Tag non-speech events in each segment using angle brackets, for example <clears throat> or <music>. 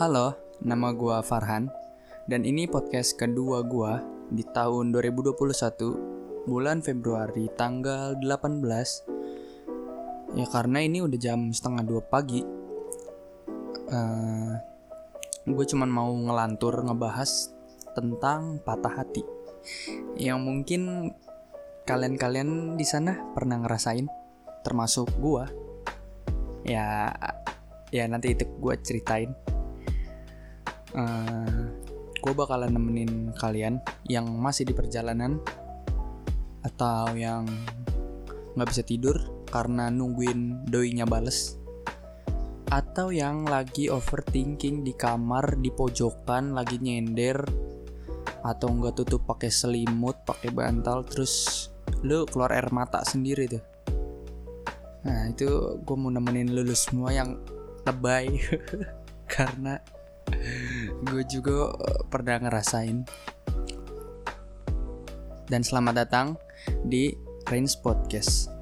Halo, nama gua Farhan dan ini podcast kedua gua di tahun 2021 bulan Februari tanggal 18 ya karena ini udah jam setengah dua pagi uh, gue cuman mau ngelantur ngebahas tentang patah hati. Yang mungkin kalian-kalian di sana pernah ngerasain termasuk gua. Ya ya nanti itu gue ceritain eh, gue bakalan nemenin kalian yang masih di perjalanan atau yang nggak bisa tidur karena nungguin doinya bales atau yang lagi overthinking di kamar di pojokan lagi nyender atau nggak tutup pakai selimut pakai bantal terus lu keluar air mata sendiri tuh. Nah itu gue mau nemenin lulus semua yang lebay. <laughs> Karena gue juga eh, pernah ngerasain. Dan selamat datang di Rains Podcast.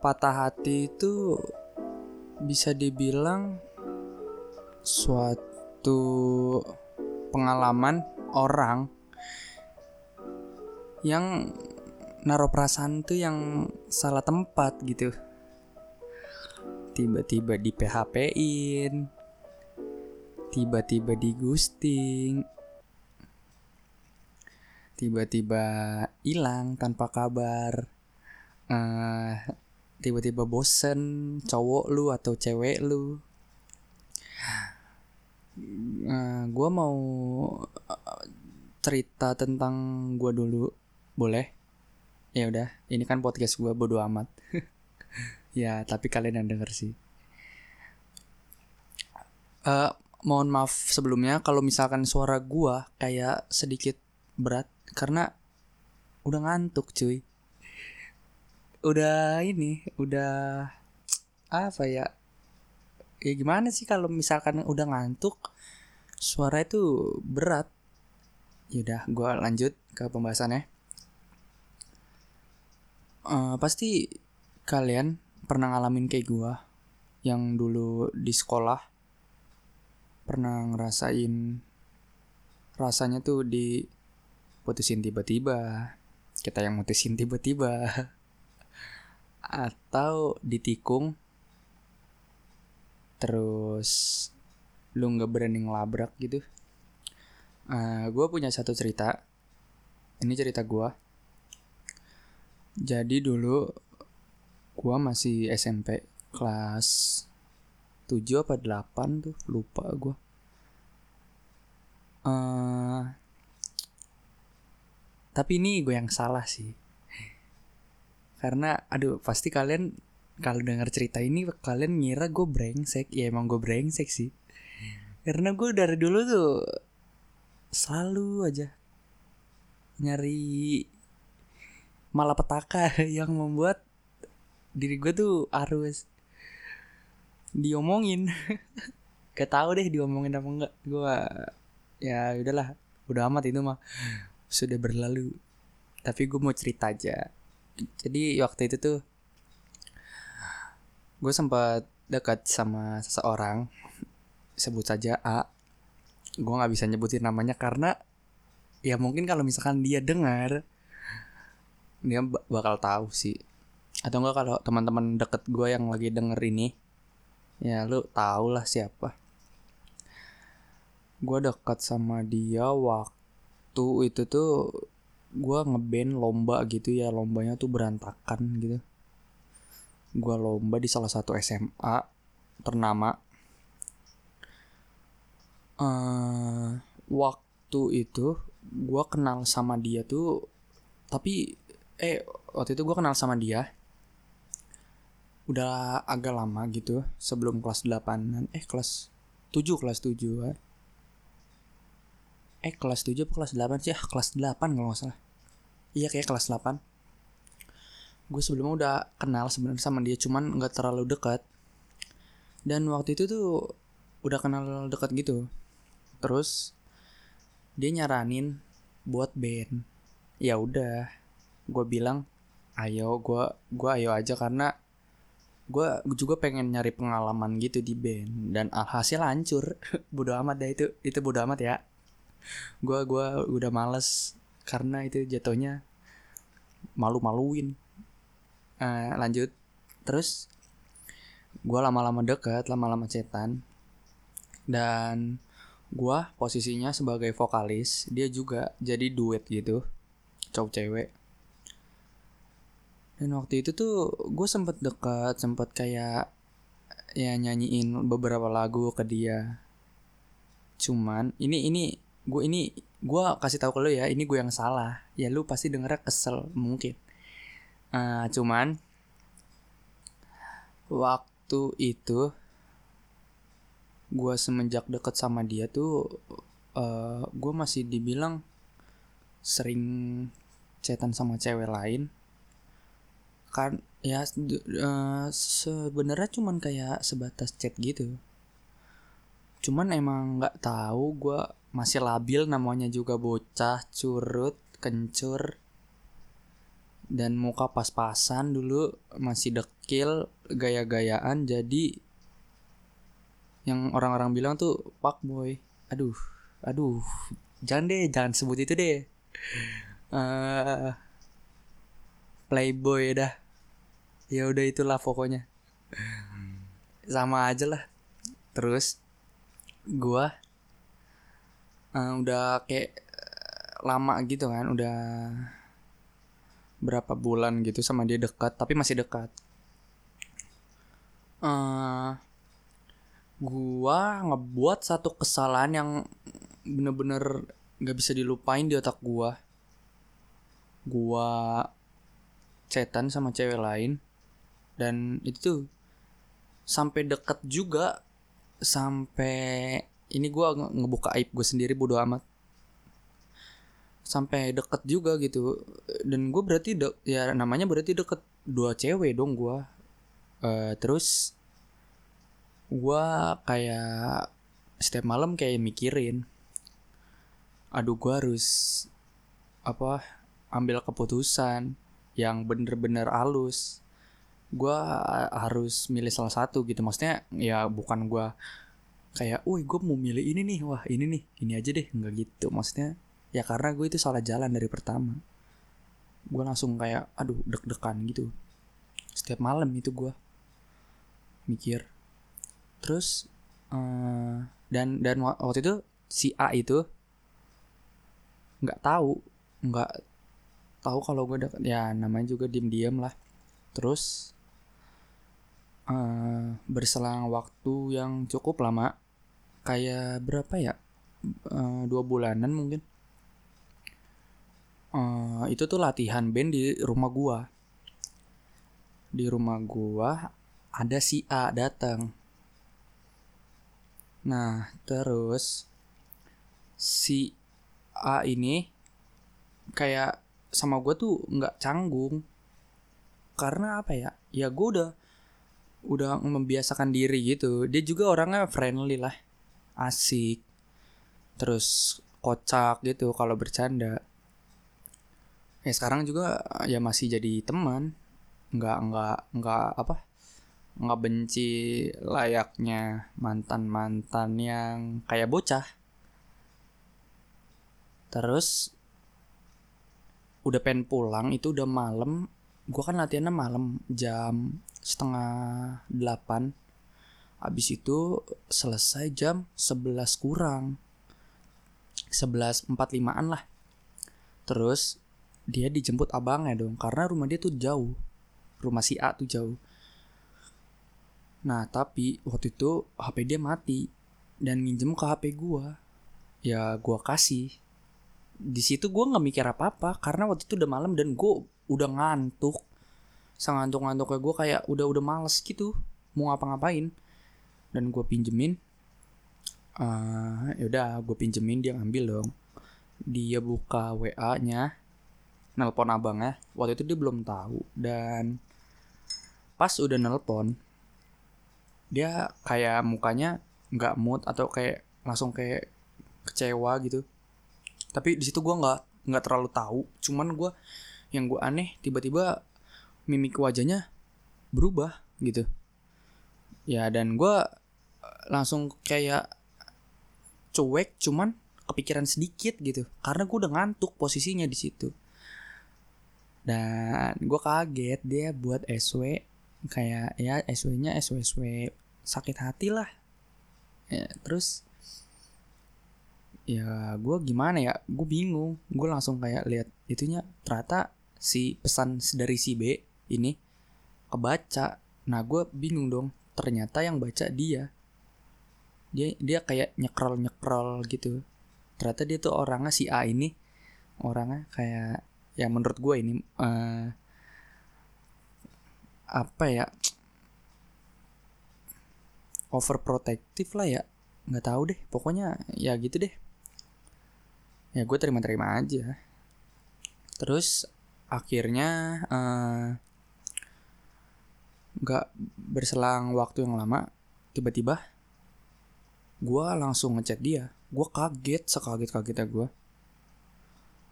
Patah hati itu bisa dibilang suatu pengalaman orang yang naruh perasaan tuh yang salah tempat gitu. Tiba-tiba di PHP-in tiba-tiba di ghosting. Tiba-tiba hilang tanpa kabar. Uh, tiba-tiba bosen cowok lu atau cewek lu. Uh, eh, gue mau uh, cerita tentang gue dulu. Boleh ya udah ini kan podcast gue bodo amat. <laughs> Ya tapi kalian yang denger sih. Uh, mohon maaf sebelumnya kalau misalkan suara gue kayak sedikit berat karena udah ngantuk cuy. Udah ini udah apa ya? Ya gimana sih kalau misalkan udah ngantuk suara itu berat? Yaudah gue lanjut ke pembahasannya uh, pasti kalian pernah ngalamin kayak gue yang dulu di sekolah pernah ngerasain rasanya tuh di putusin tiba-tiba kita yang mutusin tiba-tiba. <laughs> Atau ditikung terus lu nggak berani ngelabrak gitu. Uh, eh, gue punya satu cerita ini cerita gue jadi dulu gue masih SMP kelas 7 apa 8 tuh lupa gue uh, tapi ini gue yang salah sih. Karena aduh pasti kalian kalau dengar cerita ini kalian ngira gue brengsek. Ya emang gue brengsek sih. Karena gue dari dulu tuh selalu aja nyari malapetaka <laughs> yang membuat diri gue tuh harus diomongin. <laughs> Gak tau deh diomongin apa enggak. Gue ya udahlah udah amat itu mah. Sudah berlalu. Tapi gue mau cerita aja. Jadi waktu itu tuh gue sempat dekat sama seseorang. Sebut saja A. Gue nggak bisa nyebutin namanya karena ya mungkin kalau misalkan dia dengar dia bakal tahu sih. Atau enggak kalau teman-teman deket gue yang lagi denger ini ya lu tau lah siapa. Gue dekat sama dia waktu itu tuh gue ngeband lomba gitu ya lombanya tuh berantakan gitu. Gue lomba di salah satu SMA ternama. Uh, waktu itu gue kenal sama dia tuh tapi eh waktu itu gue kenal sama dia. Udah agak lama gitu sebelum kelas 8 eh kelas 7 kelas 7 kan eh kelas 7 apa kelas 8 sih? Ah, kelas 8 kalau nggak salah. Iya kayak kelas 8 gue sebelumnya udah kenal sebenarnya sama dia cuman nggak terlalu dekat. Dan waktu itu tuh udah kenal dekat gitu. Terus dia nyaranin buat band. Ya udah gue bilang ayo gue gue ayo aja karena gue juga pengen nyari pengalaman gitu di band dan alhasil hancur. <laughs> Bodo amat dah itu itu bodo amat ya. Gue gua udah males karena itu jatuhnya malu-maluin. Uh, lanjut. Terus gue lama-lama dekat lama-lama cetan dan gue posisinya sebagai vokalis dia juga jadi duet gitu cowok cewek dan waktu itu tuh gue sempet dekat sempet kayak ya nyanyiin beberapa lagu ke dia. Cuman ini ini gue ini gue kasih tahu ke lo ya ini gue yang salah. Ya lu pasti dengernya kesel mungkin. Uh, cuman waktu itu gue semenjak deket sama dia tuh uh, eh, gue masih dibilang sering chatan sama cewek lain kan? Ya uh, sebenarnya cuman kayak sebatas chat gitu. Cuman emang nggak tahu gue masih labil namanya juga bocah curut kencur. Dan muka pas-pasan dulu masih dekil gaya-gayaan jadi yang orang-orang bilang tuh pak boy. Aduh aduh. Jangan deh jangan sebut itu deh. Uh, playboy dah. Ya udah itulah pokoknya. Sama aja lah. Terus gua uh, udah kayak lama gitu kan udah berapa bulan gitu sama dia dekat tapi masih dekat. Uh, gua ngebuat satu kesalahan yang bener-bener gak bisa dilupain di otak gua. Gua cetan sama cewek lain. Dan itu sampai deket juga sampai ini gue ngebuka aib gue sendiri bodo amat. Sampai deket juga gitu. Dan gue berarti de ya namanya berarti deket dua cewek dong gue uh, terus gue kayak setiap malam kayak mikirin aduh gue harus apa ambil keputusan yang bener-bener halus gue harus milih salah satu gitu maksudnya ya bukan gue kayak, woi gue mau milih ini nih, wah ini nih, ini aja deh, nggak gitu. Maksudnya ya karena gue itu salah jalan dari pertama. Gue langsung kayak, aduh deg-degan gitu. Setiap malam itu gue mikir. Terus uh, dan dan waktu itu si A itu nggak tahu, nggak tahu kalau gue deket ya namanya juga diem-diem lah. Terus uh, berselang waktu yang cukup lama kayak berapa ya? Uh, dua bulanan mungkin. Uh, itu tuh latihan band di rumah gua. Di rumah gua ada si A datang nah terus si A ini kayak sama gue tuh nggak canggung. Karena apa ya? Ya gue udah udah membiasakan diri gitu. Dia juga orangnya friendly lah. Asik. Terus kocak gitu kalau bercanda. Ya sekarang juga ya masih jadi teman. Nggak nggak nggak apa? Nggak benci layaknya mantan mantan yang kayak bocah. Terus udah pengen pulang itu udah malam. Gue kan latihannya malam jam setengah delapan. Habis itu selesai jam 11 kurang. 11.45an lah. Terus dia dijemput abangnya dong Karena rumah dia tuh jauh. Rumah si A tuh jauh. Nah tapi waktu itu HP dia mati Dan minjem ke HP gue Ya gue kasih di situ gue nggak mikir apa apa karena waktu itu udah malam dan gue udah ngantuk. Sangantuk ngantuknya gue kayak udah udah males gitu mau ngapa-ngapain. Dan gue pinjemin uh, ya udah gue pinjemin dia ngambil dong. Dia buka wa nya nelpon abangnya. Waktu itu dia belum tahu. Dan pas udah nelpon dia kayak mukanya nggak mood atau kayak langsung kayak kecewa gitu tapi di situ gue nggak nggak terlalu tahu. Cuman gue yang gue aneh tiba-tiba mimik wajahnya berubah gitu. Ya dan gue langsung kayak cuek cuman kepikiran sedikit gitu. Karena gue udah ngantuk posisinya di situ. Dan gue kaget dia buat SW kayak ya SW-nya SW SW sakit hati lah. Ya, terus ya gue gimana ya? Gue bingung. Gue langsung kayak lihat itunya. Ternyata si pesan dari si B ini kebaca. Nah gue bingung dong. Ternyata yang baca dia. Dia dia kayak nyekrol nyekrol gitu. Ternyata dia tuh orangnya si A ini. Orangnya kayak ya menurut gue ini uh, apa ya? Overprotective lah ya. Nggak tahu deh. Pokoknya ya gitu deh ya gue terima-terima aja. Terus akhirnya uh, nggak berselang waktu yang lama tiba-tiba gue langsung ngechat dia. Gue kaget sekaget kagetnya gue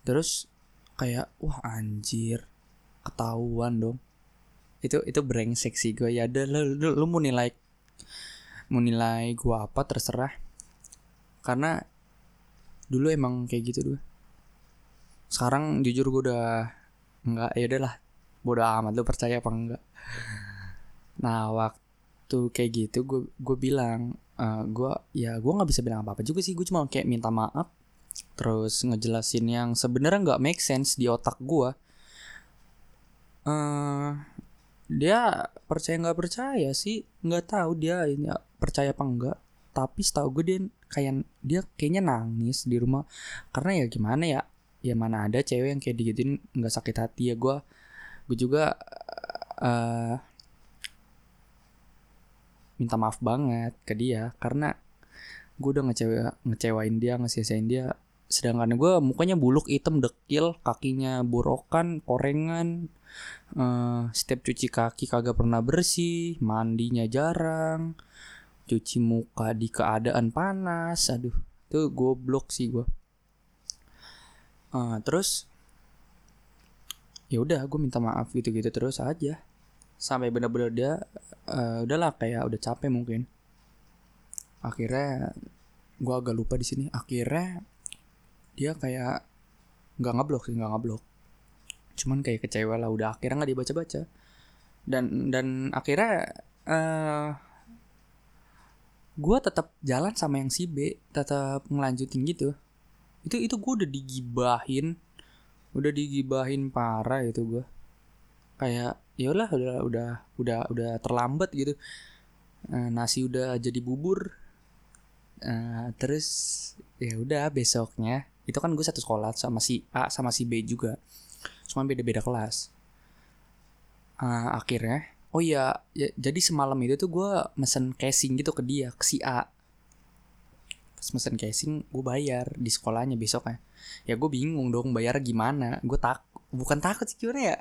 terus kayak wah anjir ketahuan dong. Itu itu brengsek sih gue ya ada lu, lu, lu mau nilai mau nilai gue apa terserah. Karena dulu emang kayak gitu dulu. Sekarang jujur gue udah nggak ya udahlah bodo amat lu percaya apa enggak nah waktu kayak gitu gue gue bilang uh, eh, gue ya gue nggak bisa bilang apa apa juga sih gue cuma kayak minta maaf. Terus ngejelasin yang sebenarnya nggak make sense di otak gue uh, dia percaya nggak percaya sih nggak tahu dia ini percaya apa enggak tapi setahu gue dia kayak dia kayaknya nangis di rumah. Karena ya gimana ya ya mana ada cewek yang kayak digituin nggak sakit hati ya. Gue gue juga uh, minta maaf banget ke dia. Karena gue udah ngecewa ngecewain dia ngesia dia. Sedangkan gue mukanya buluk hitam dekil kakinya borokan korengan uh, setiap cuci kaki kagak pernah bersih mandinya jarang cuci muka di keadaan panas. Aduh itu goblok sih gue uh, terus ya udah gue minta maaf gitu gitu terus aja. Sampai bener-bener dia uh, udahlah kayak udah capek mungkin. Akhirnya gue agak lupa di sini. Akhirnya dia kayak nggak ngeblok sih nggak ngeblok. Cuman kayak kecewa lah udah akhirnya nggak dibaca baca dan dan akhirnya uh, gue tetap jalan sama yang si B tetap ngelanjutin gitu. Itu itu gue udah digibahin udah digibahin parah itu gue kayak ya udah udah udah udah terlambat gitu. Uh, nasi udah jadi bubur. Uh, terus ya udah besoknya itu kan gue satu sekolah sama si A sama si B juga. Cuma beda beda kelas. Uh, akhirnya oh iya ya, jadi semalam itu tuh gue mesen casing gitu ke dia ke si A. Pas mesen casing gue bayar di sekolahnya besoknya. Ya gue bingung dong bayar gimana. Gue tak bukan takut sih gimana ya.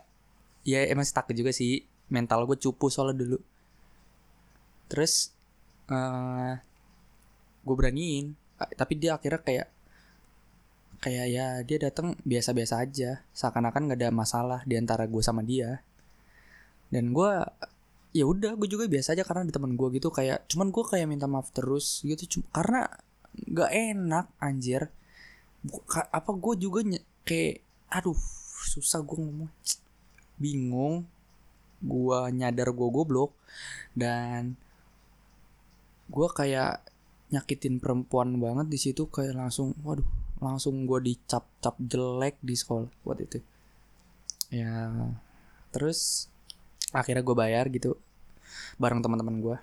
Ya emang sih takut juga sih. Mental gue cupu soalnya dulu. Terus uh, eh, gue beraniin. Tapi dia akhirnya kayak kayak ya dia datang biasa-biasa aja. Seakan-akan gak ada masalah di antara gue sama dia dan gue ya udah gue juga biasa aja karena di teman gue gitu kayak cuman gue kayak minta maaf terus gitu cuma karena nggak enak anjir. Buka, apa gue juga kayak aduh susah gue ngomong bingung. Gue nyadar gue goblok dan gue kayak nyakitin perempuan banget di situ kayak langsung waduh langsung gue dicap-cap jelek di sekolah buat itu. Ya terus akhirnya gue bayar gitu bareng teman-teman gue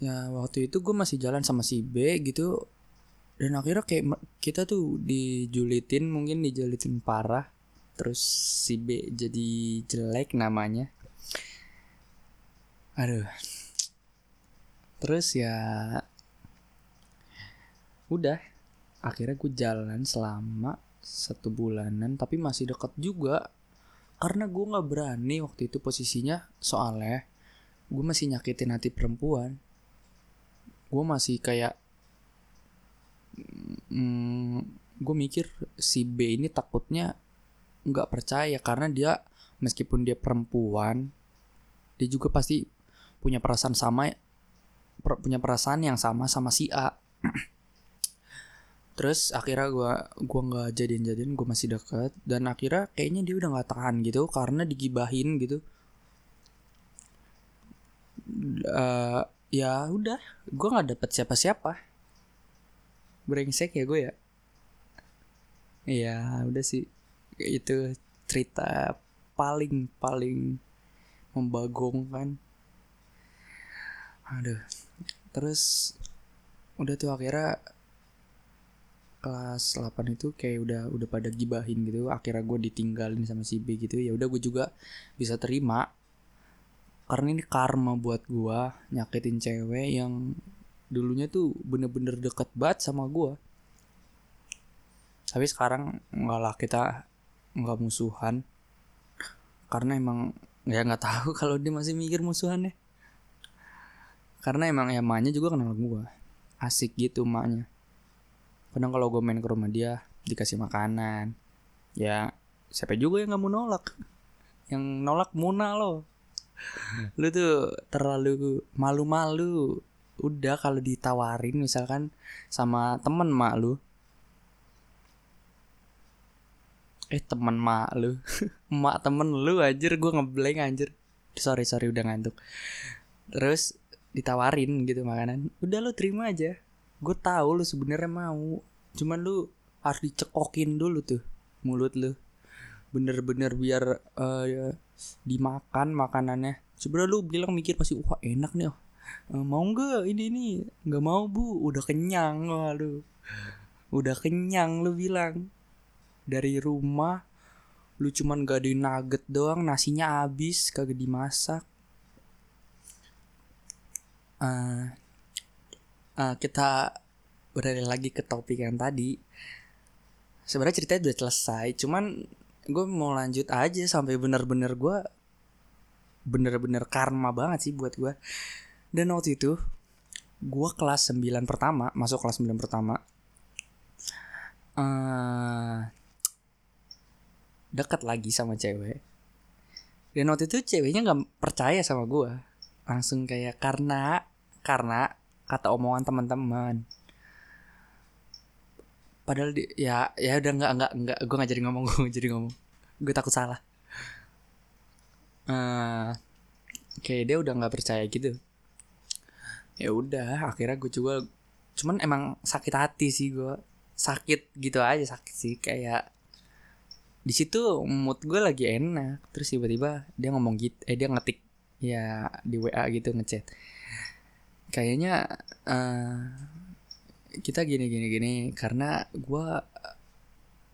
ya waktu itu gue masih jalan sama si B gitu dan akhirnya kayak kita tuh dijulitin mungkin dijulitin parah terus si B jadi jelek namanya. Aduh. Terus ya udah akhirnya gue jalan selama satu bulanan tapi masih deket juga karena gue nggak berani waktu itu posisinya soalnya gue masih nyakitin hati perempuan. Gue masih kayak mm, gue mikir si B ini takutnya nggak percaya karena dia meskipun dia perempuan dia juga pasti punya perasaan sama punya perasaan yang sama sama si A <clears throat> terus akhirnya gue gua nggak jadian jadian gue masih deket. Dan akhirnya kayaknya dia udah nggak tahan gitu karena digibahin gitu. Uh, ya udah gue nggak dapet siapa siapa brengsek ya gue ya? Iya udah sih. Itu cerita paling paling membagongkan. Aduh. Terus udah tuh akhirnya kelas 8 itu kayak udah udah pada gibahin gitu. Akhirnya gue ditinggalin sama si B gitu. Ya udah gue juga bisa terima. Karena ini karma buat gue nyakitin cewek yang dulunya tuh bener-bener deket banget sama gue tapi sekarang enggak lah kita nggak musuhan. Karena emang ya nggak tahu <laughs> kalau dia masih mikir musuhan ya karena emang ya emaknya juga kenal gue asik gitu emaknya kadang kalau gue main ke rumah dia dikasih makanan. Ya siapa juga yang nggak mau nolak. Yang nolak Muna lo. Lu tuh terlalu malu-malu. Udah kalau ditawarin misalkan sama temen mak lu. Eh temen mak lu. <laughs> Mak temen lu anjir. Gue ngeblank anjir. Sorry sorry udah ngantuk. Terus ditawarin gitu makanan. Udah lu terima aja gue tahu lu sebenarnya mau cuman lu harus dicekokin dulu tuh mulut lu. Bener-bener biar uh, ya, dimakan makanannya. Sebenarnya lu bilang mikir pasti wah enak nih oh. uh, mau nggak? Ini ini. Nggak mau bu. Udah kenyang waduh. Udah kenyang lu bilang. Dari rumah lu cuman gak ada nugget doang nasinya habis kagak dimasak. Uh, uh, kita beralih lagi ke topik yang tadi. Sebenarnya ceritanya udah selesai cuman gue mau lanjut aja sampai bener-bener gue bener-bener karma banget sih buat gue dan waktu itu gue kelas 9 pertama masuk kelas 9 pertama uh, dekat lagi sama cewek. Dan waktu itu ceweknya nggak percaya sama gue langsung kayak karena karena kata omongan teman-teman padahal di, ya ya udah nggak nggak nggak gue nggak jadi ngomong <laughs> gue jadi ngomong. Gue takut salah. Uh, kayak dia udah nggak percaya gitu. Ya udah akhirnya gue juga cuman emang sakit hati sih gue sakit gitu aja sakit sih kayak di situ mood gue lagi enak. Terus tiba-tiba dia ngomong gitu eh dia ngetik ya di WA gitu ngechat. Kayaknya uh, kita gini gini gini karena gue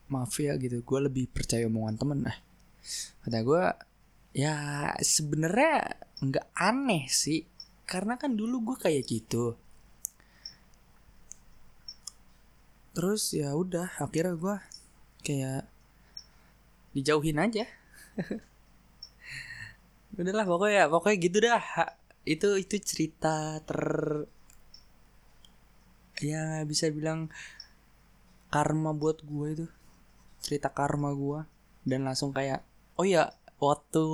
maaf ya gitu gue lebih percaya omongan temen eh. Kata gue ya sebenarnya nggak aneh sih karena kan dulu gue kayak gitu. Terus ya udah akhirnya gue kayak dijauhin aja. <laughs> Udahlah pokoknya pokoknya gitu dah. Itu itu cerita ter ya bisa bilang karma buat gue itu. Cerita karma gue dan langsung kayak oh ya waktu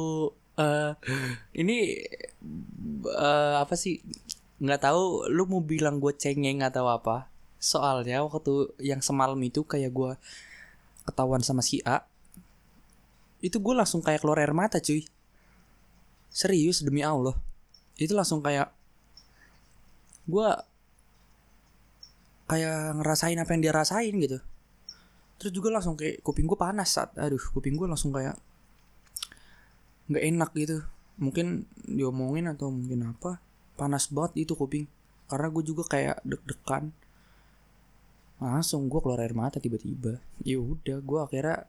uh, ini uh, apa sih nggak tahu lu mau bilang gue cengeng atau apa? Soalnya waktu yang semalam itu kayak gue ketahuan sama si A itu gue langsung kayak keluar air mata cuy. Serius demi allah. Itu langsung kayak gue kayak ngerasain apa yang dia rasain gitu. Terus juga langsung kayak kuping gue panas saat aduh kuping gue langsung kayak nggak enak gitu. Mungkin diomongin atau mungkin apa panas banget itu kuping. Karena gue juga kayak deg-degan. Langsung gue keluar air mata tiba-tiba. Ya udah gue akhirnya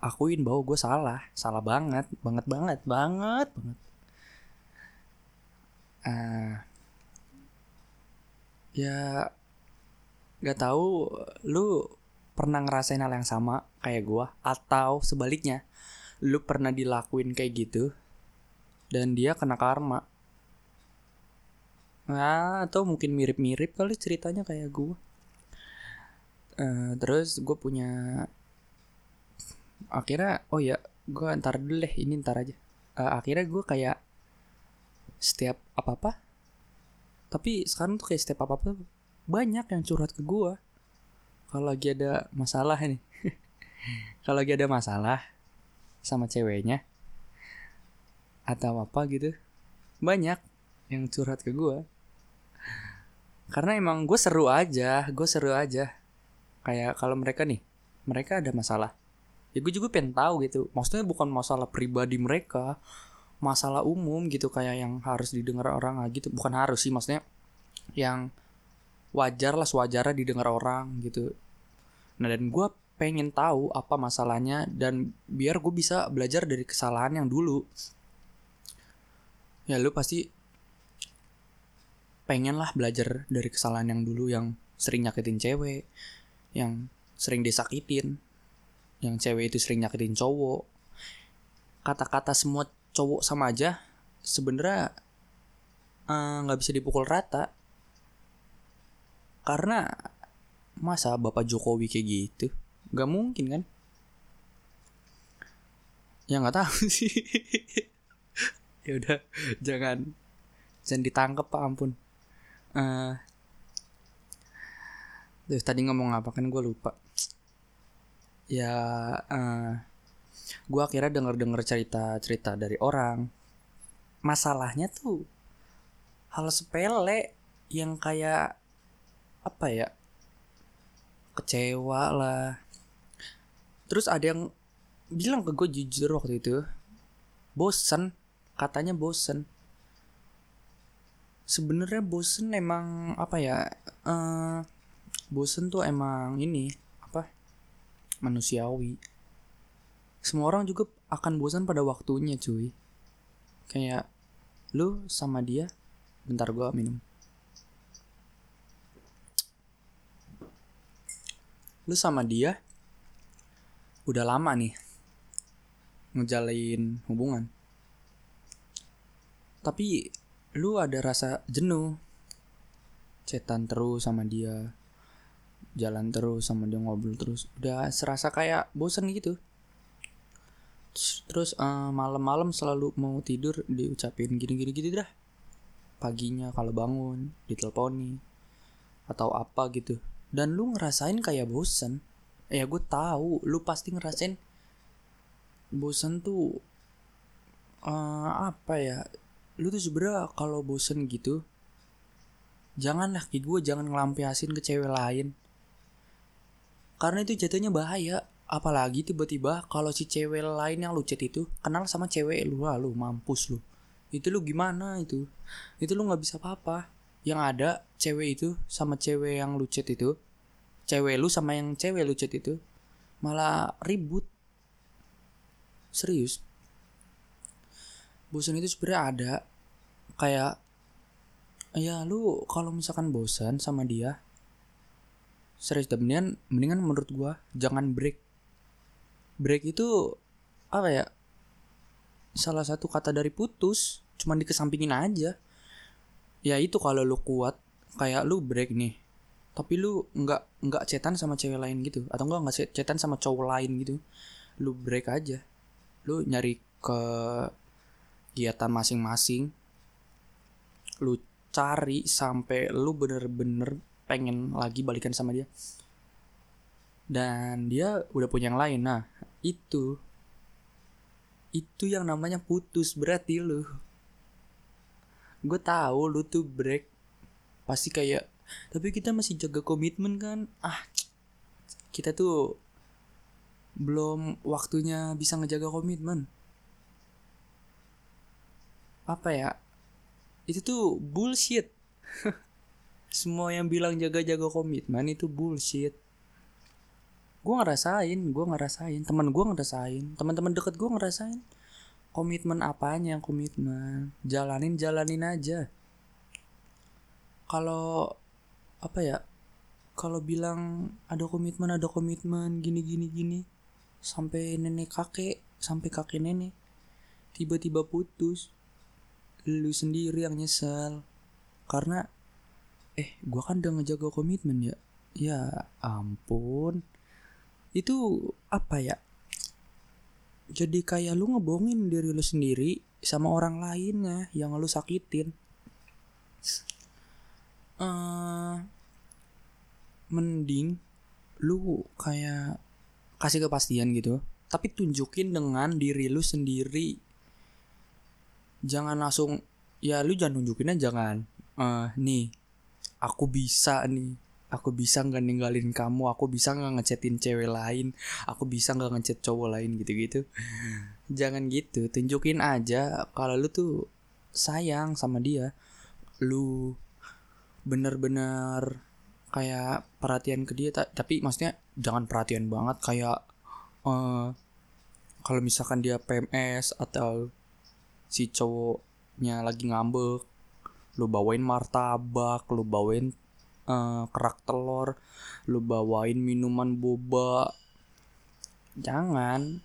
akuin bahwa gue salah. Salah banget banget banget banget banget. Uh, ya nggak tahu lu pernah ngerasain hal yang sama kayak gue atau sebaliknya lu pernah dilakuin kayak gitu dan dia kena karma? Nah atau mungkin mirip-mirip kali ceritanya kayak gue uh, terus gue punya akhirnya oh ya gue ntar dulu deh ini ntar aja. Uh, akhirnya gue kayak setiap apa apa tapi sekarang tuh kayak setiap apa apa banyak yang curhat ke gue kalau lagi ada masalah nih <laughs> kalau lagi ada masalah sama ceweknya atau apa gitu banyak yang curhat ke gue karena emang gue seru aja gue seru aja. Kayak kalau mereka nih mereka ada masalah. Ya gue juga pengen tahu gitu. Maksudnya bukan masalah pribadi mereka masalah umum gitu kayak yang harus didengar orang gitu. Bukan harus sih maksudnya yang wajar lah sewajarnya didengar orang gitu. Nah dan gue pengen tahu apa masalahnya dan biar gue bisa belajar dari kesalahan yang dulu. Ya lu pasti pengen lah belajar dari kesalahan yang dulu yang sering nyakitin cewek yang sering disakitin yang cewek itu sering nyakitin cowok. Kata-kata semua cowok sama aja sebenarnya eh, nggak uh, bisa dipukul rata karena masa bapak Jokowi kayak gitu nggak mungkin kan? Ya nggak tahu <laughs> sih. Ya udah jangan jangan ditangkap pak ampun. Uh, tadi ngomong apa kan gue lupa. Ya uh, eh, gue akhirnya denger denger cerita cerita dari orang. Masalahnya tuh hal sepele yang kayak apa ya kecewa lah. Terus ada yang bilang ke gue jujur waktu itu bosen katanya bosen. Sebenarnya bosen emang apa ya uh, bosen tuh emang ini manusiawi. Semua orang juga akan bosan pada waktunya cuy. Kayak lu sama dia bentar gua minum lu sama dia udah lama nih ngejalin hubungan. Tapi lu ada rasa jenuh cetan terus sama dia jalan terus sama dia ngobrol terus udah serasa kayak bosen gitu. Terus uh, malam-malam selalu mau tidur diucapin gini-gini gitu dah. Paginya kalau bangun diteleponi atau apa gitu dan lu ngerasain kayak bosen. Ya gue tahu. Lu pasti ngerasain bosen tuh uh, apa ya? Lu tuh sebenernya kalau bosen gitu janganlah kayak gue jangan ngelampiasin ke cewek lain. Karena itu jatuhnya bahaya. Apalagi tiba-tiba kalau si cewek lain yang lu chat itu kenal sama cewek lu lalu mampus lu. Itu lu gimana itu? Itu lu nggak bisa apa-apa yang ada cewek itu sama cewek yang lu chat itu. Cewek lu sama yang cewek lu chat itu malah ribut. Serius. Bosan itu sebenarnya ada. Kayak ya lu kalau misalkan bosan sama dia serius dan mendingan mendingan menurut gua jangan break. Break itu apa ya salah satu kata dari putus cuman dikesampingin aja ya itu kalau lu kuat kayak lu break nih tapi lu nggak nggak cetan sama cewek lain gitu atau enggak nggak cetan sama cowok lain gitu lu break aja. Lu nyari ke kegiatan masing-masing lu cari sampai lu bener-bener pengen lagi balikan sama dia. Dan dia udah punya yang lain. Nah itu itu yang namanya putus berarti lu gue tahu lu tuh break. Pasti kayak tapi kita masih jaga komitmen kan? Ah kita tuh belum waktunya bisa ngejaga komitmen. Apa ya? Itu tuh bullshit. <laughs> Semua yang bilang jaga-jaga komitmen itu bullshit. Gue ngerasain gue ngerasain teman gue ngerasain teman-teman deket gue ngerasain komitmen apanya yang komitmen? Jalanin jalanin aja. Kalau apa ya kalau bilang ada komitmen ada komitmen gini gini gini sampai nenek kakek sampai kakek nenek tiba-tiba putus lu sendiri yang nyesel. Karena eh gue kan udah ngejaga komitmen ya? Ya ampun. Itu apa ya jadi kayak lu ngebohongin diri lu sendiri sama orang lainnya yang lu sakitin. Uh, mending lu kayak kasih kepastian gitu. Tapi tunjukin dengan diri lu sendiri. Jangan langsung ya lu jangan tunjukinnya jangan uh, nih aku bisa nih aku bisa nggak ninggalin kamu aku bisa nggak ngechatin cewek lain aku bisa nggak ngechat cowok lain gitu-gitu. Jangan gitu tunjukin aja kalau lu tuh sayang sama dia lu bener-bener kayak perhatian ke dia tapi maksudnya jangan perhatian banget kayak uh, kalau misalkan dia PMS atau si cowoknya lagi ngambek lu bawain martabak lu bawain uh, kerak telur lu bawain minuman boba. Jangan.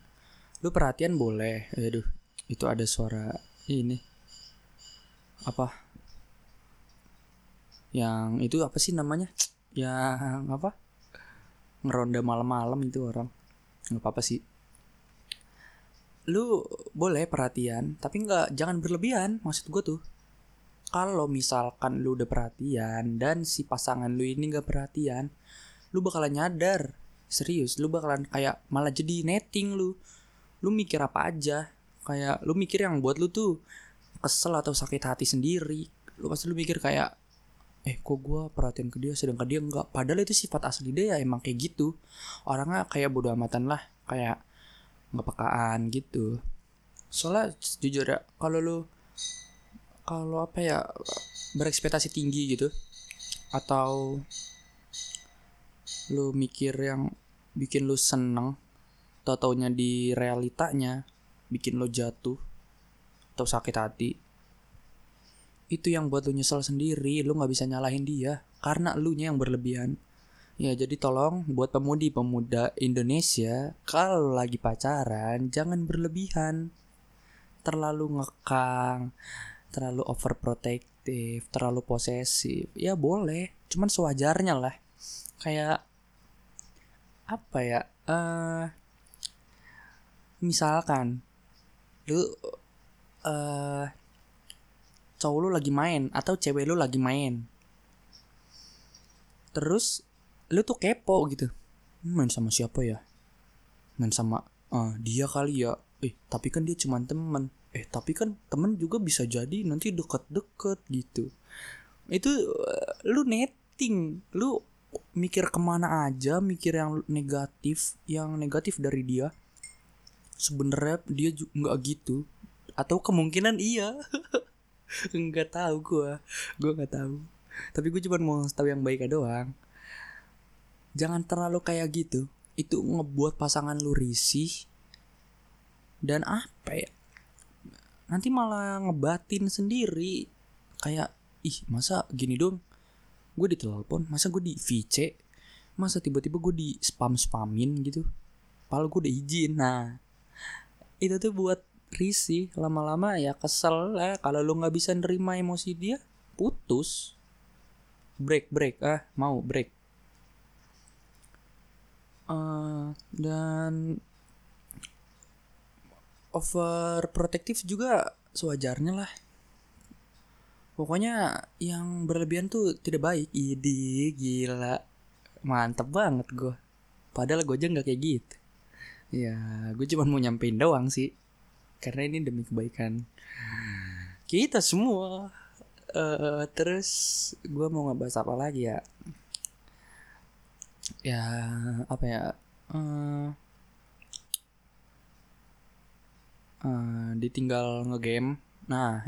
Lu perhatian boleh. Aduh itu ada suara ini. Apa? Yang itu apa sih namanya? Yang apa? Ngeronda malam-malam itu orang. Nggak apa-apa sih. Lu boleh perhatian tapi nggak jangan berlebihan maksud gue tuh kalau misalkan lu udah perhatian dan si pasangan lu ini gak perhatian, lu bakalan nyadar. Serius, lu bakalan kayak malah jadi netting lu. Lu mikir apa aja. Kayak lu mikir yang buat lu tuh kesel atau sakit hati sendiri. Lu pasti lu mikir kayak eh kok gue perhatian ke dia sedangkan dia enggak padahal itu sifat asli dia ya emang kayak gitu orangnya kayak bodo amatan lah kayak nggak pekaan gitu soalnya jujur ya kalau lu kalau apa ya berekspektasi tinggi gitu atau lu mikir yang bikin lu seneng tau taunya di realitanya bikin lo jatuh atau sakit hati itu yang buat lu nyesel sendiri lu nggak bisa nyalahin dia karena lu nya yang berlebihan. Ya jadi tolong buat pemudi pemuda Indonesia kalau lagi pacaran jangan berlebihan. Terlalu ngekang terlalu overprotective, terlalu posesif, ya boleh, cuman sewajarnya lah. Kayak apa ya? Uh, misalkan lu uh, cowok lu lagi main atau cewek lu lagi main. Terus lu tuh kepo gitu. Main sama siapa ya? Main sama uh, dia kali ya. Eh, tapi kan dia cuma teman eh tapi kan temen juga bisa jadi nanti deket-deket gitu. Itu uh, lu netting. Lu mikir ke mana aja mikir yang negatif yang negatif dari dia. Sebenarnya dia nggak gitu. Atau kemungkinan iya. <laughs> Nggak tahu gua. Gua nggak tahu. Tapi gue cuma mau tahu yang baik doang. Jangan terlalu kayak gitu. Itu ngebuat pasangan lu risih. Dan apa ya nanti malah ngebatin sendiri. Kayak ih masa gini dong? Gue ditelepon masa gue di VC masa tiba-tiba gue di spam spamin gitu? Padahal gue udah izin. Nah itu tuh buat risih. Lama-lama ya kesel lah. Kalau lo nggak bisa nerima emosi dia putus. Break break. Ah mau break. Uh, dan overprotective juga sewajarnya lah. Pokoknya yang berlebihan tuh tidak baik. Idi gila. Mantep banget gue padahal gue aja nggak kayak gitu. Ya gue cuma mau nyampein doang sih. Karena ini demi kebaikan kita semua. Uh, terus gue mau ngebahas apa lagi ya? Ya apa ya? Uh, uh, ditinggal ngegame. Nah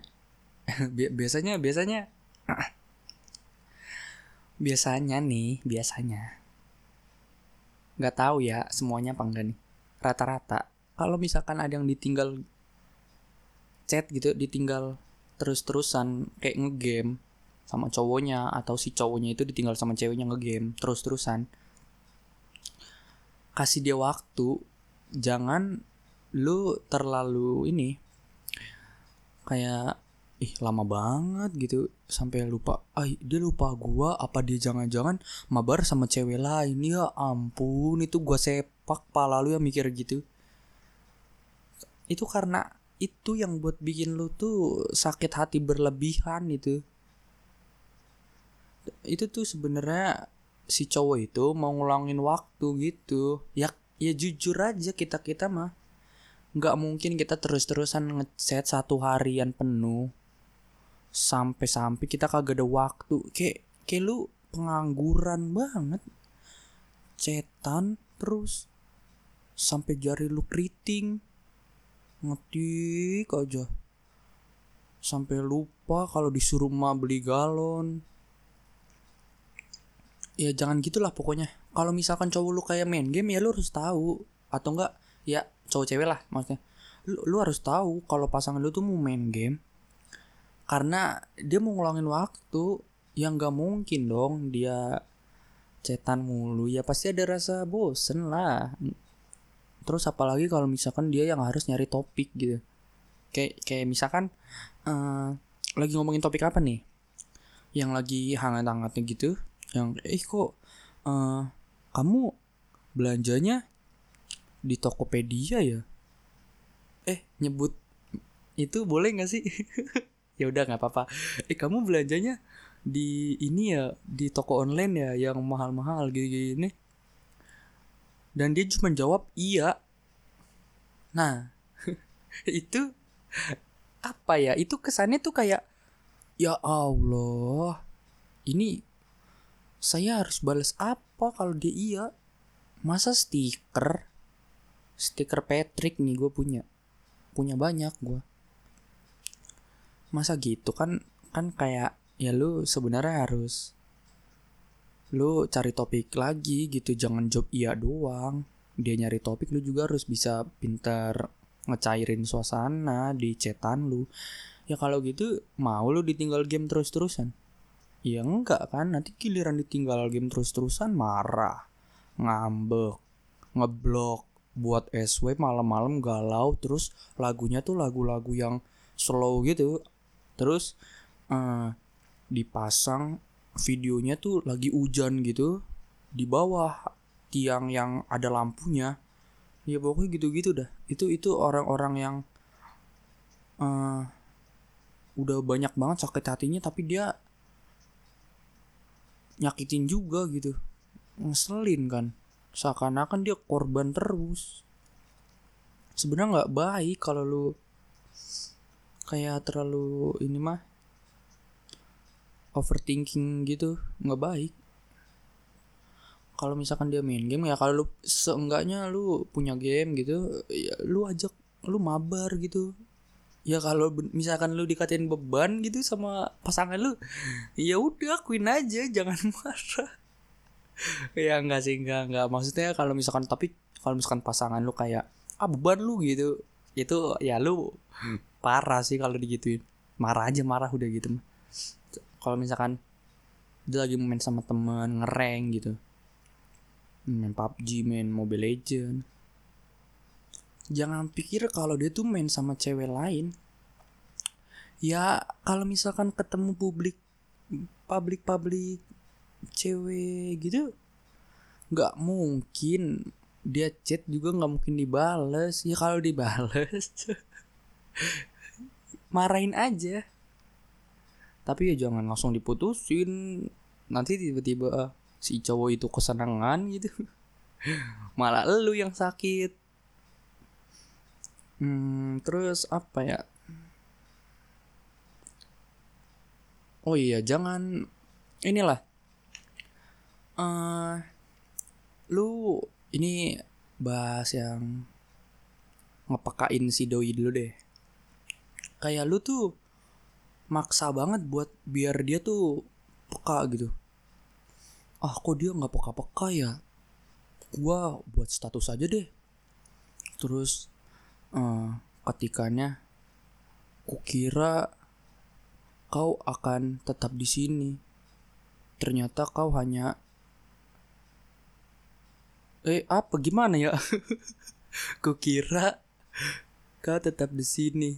<laughs> bi biasanya biasanya <clears throat> biasanya nih biasanya nggak tahu ya semuanya apa enggak nih. Rata-rata kalau misalkan ada yang ditinggal chat gitu ditinggal terus-terusan kayak ngegame sama cowoknya atau si cowoknya itu ditinggal sama ceweknya ngegame terus-terusan kasih dia waktu jangan lu terlalu ini kayak ih lama banget gitu. Sampai lupa ah dia lupa gua apa dia jangan-jangan mabar sama cewek lain? Ya ampun itu gua sepak pala lu yang mikir gitu. Itu karena itu yang buat bikin lu tuh sakit hati berlebihan itu. Itu tuh sebenarnya si cowok itu mau ngulangin waktu gitu. Ya ya jujur aja kita kita mah nggak mungkin kita terus-terusan ngechat satu harian penuh. Sampai-sampai kita kagak ada waktu. Kayak kayak lu pengangguran banget. Cetan terus. Sampai jari lu keriting. Ngetik aja. Sampai lupa kalau disuruh mah beli galon. Ya jangan gitulah pokoknya. Kalau misalkan cowok lu kayak main game ya lu harus tahu. Atau enggak ya cowok cewek lah maksudnya. Lu, lu harus tahu kalau pasangan lu tuh mau main game karena dia mau ngulangin waktu yang gak mungkin dong dia cetan mulu. Ya pasti ada rasa bosen lah. Terus apalagi kalau misalkan dia yang harus nyari topik gitu. Kayak kayak misalkan uh, lagi ngomongin topik apa nih? Yang lagi hangat-hangatnya gitu yang eh kok uh, kamu belanjanya di Tokopedia ya? Eh nyebut itu boleh nggak sih? <laughs> Ya udah nggak apa-apa. Eh kamu belanjanya di ini ya di toko online ya yang mahal-mahal gini-gini. Dan dia cuma jawab iya. Nah <laughs> itu apa ya? Itu kesannya tuh kayak ya Allah ini saya harus balas apa kalau dia iya? Masa stiker stiker Patrick nih gue punya. Punya banyak gue masa gitu kan kan kayak ya lu sebenarnya harus lu cari topik lagi gitu. Jangan job iya doang. Dia nyari topik lu juga harus bisa pintar ngecairin suasana di cetan lu. Ya kalau gitu mau lu ditinggal game terus-terusan? Ya enggak kan nanti giliran ditinggal game terus-terusan marah ngambek ngeblok buat SW malam-malam galau terus lagunya tuh lagu-lagu yang slow gitu. Terus uh, dipasang videonya tuh lagi hujan gitu di bawah tiang yang ada lampunya. Ya pokoknya gitu-gitu dah. Itu itu orang-orang yang uh, udah banyak banget sakit hatinya tapi dia nyakitin juga gitu. Ngeselin kan seakan-akan dia korban terus. Sebenarnya nggak baik kalau lu kayak terlalu ini mah overthinking gitu nggak baik. Kalau misalkan dia main game ya kalau lu seenggaknya lu punya game gitu ya lu ajak lu mabar gitu. Ya kalau misalkan lu dikatain beban gitu sama pasangan lu ya udah akuin aja jangan <laughs> marah ya enggak sih enggak enggak. Maksudnya kalau misalkan tapi kalau misalkan pasangan lu kayak ah beban lu gitu itu ya lu parah sih kalau digituin. Marah aja marah udah gitu kalau misalkan dia lagi main sama temen ngereng gitu. Main PUBG main Mobile Legend. Jangan pikir kalau dia tuh main sama cewek lain. Ya kalau misalkan ketemu publik publik publik cewek gitu nggak mungkin dia chat juga nggak mungkin dibales. Ya kalau dibales <laughs> marahin aja. Tapi ya jangan langsung diputusin. Nanti tiba-tiba uh, si cowok itu kesenangan gitu <laughs> malah lu yang sakit. Hmm, terus apa ya? Oh iya jangan inilah uh, lu ini bahas yang ngepakain si doi dulu deh. Kayak lu tuh maksa banget buat biar dia tuh peka gitu. Ah kok dia nggak peka-peka ya? Gua buat status aja deh. Terus uh, ketikanya kukira kau akan tetap di sini. Ternyata kau hanya eh apa? Gimana ya? <laughs> Kukira kau tetap di sini.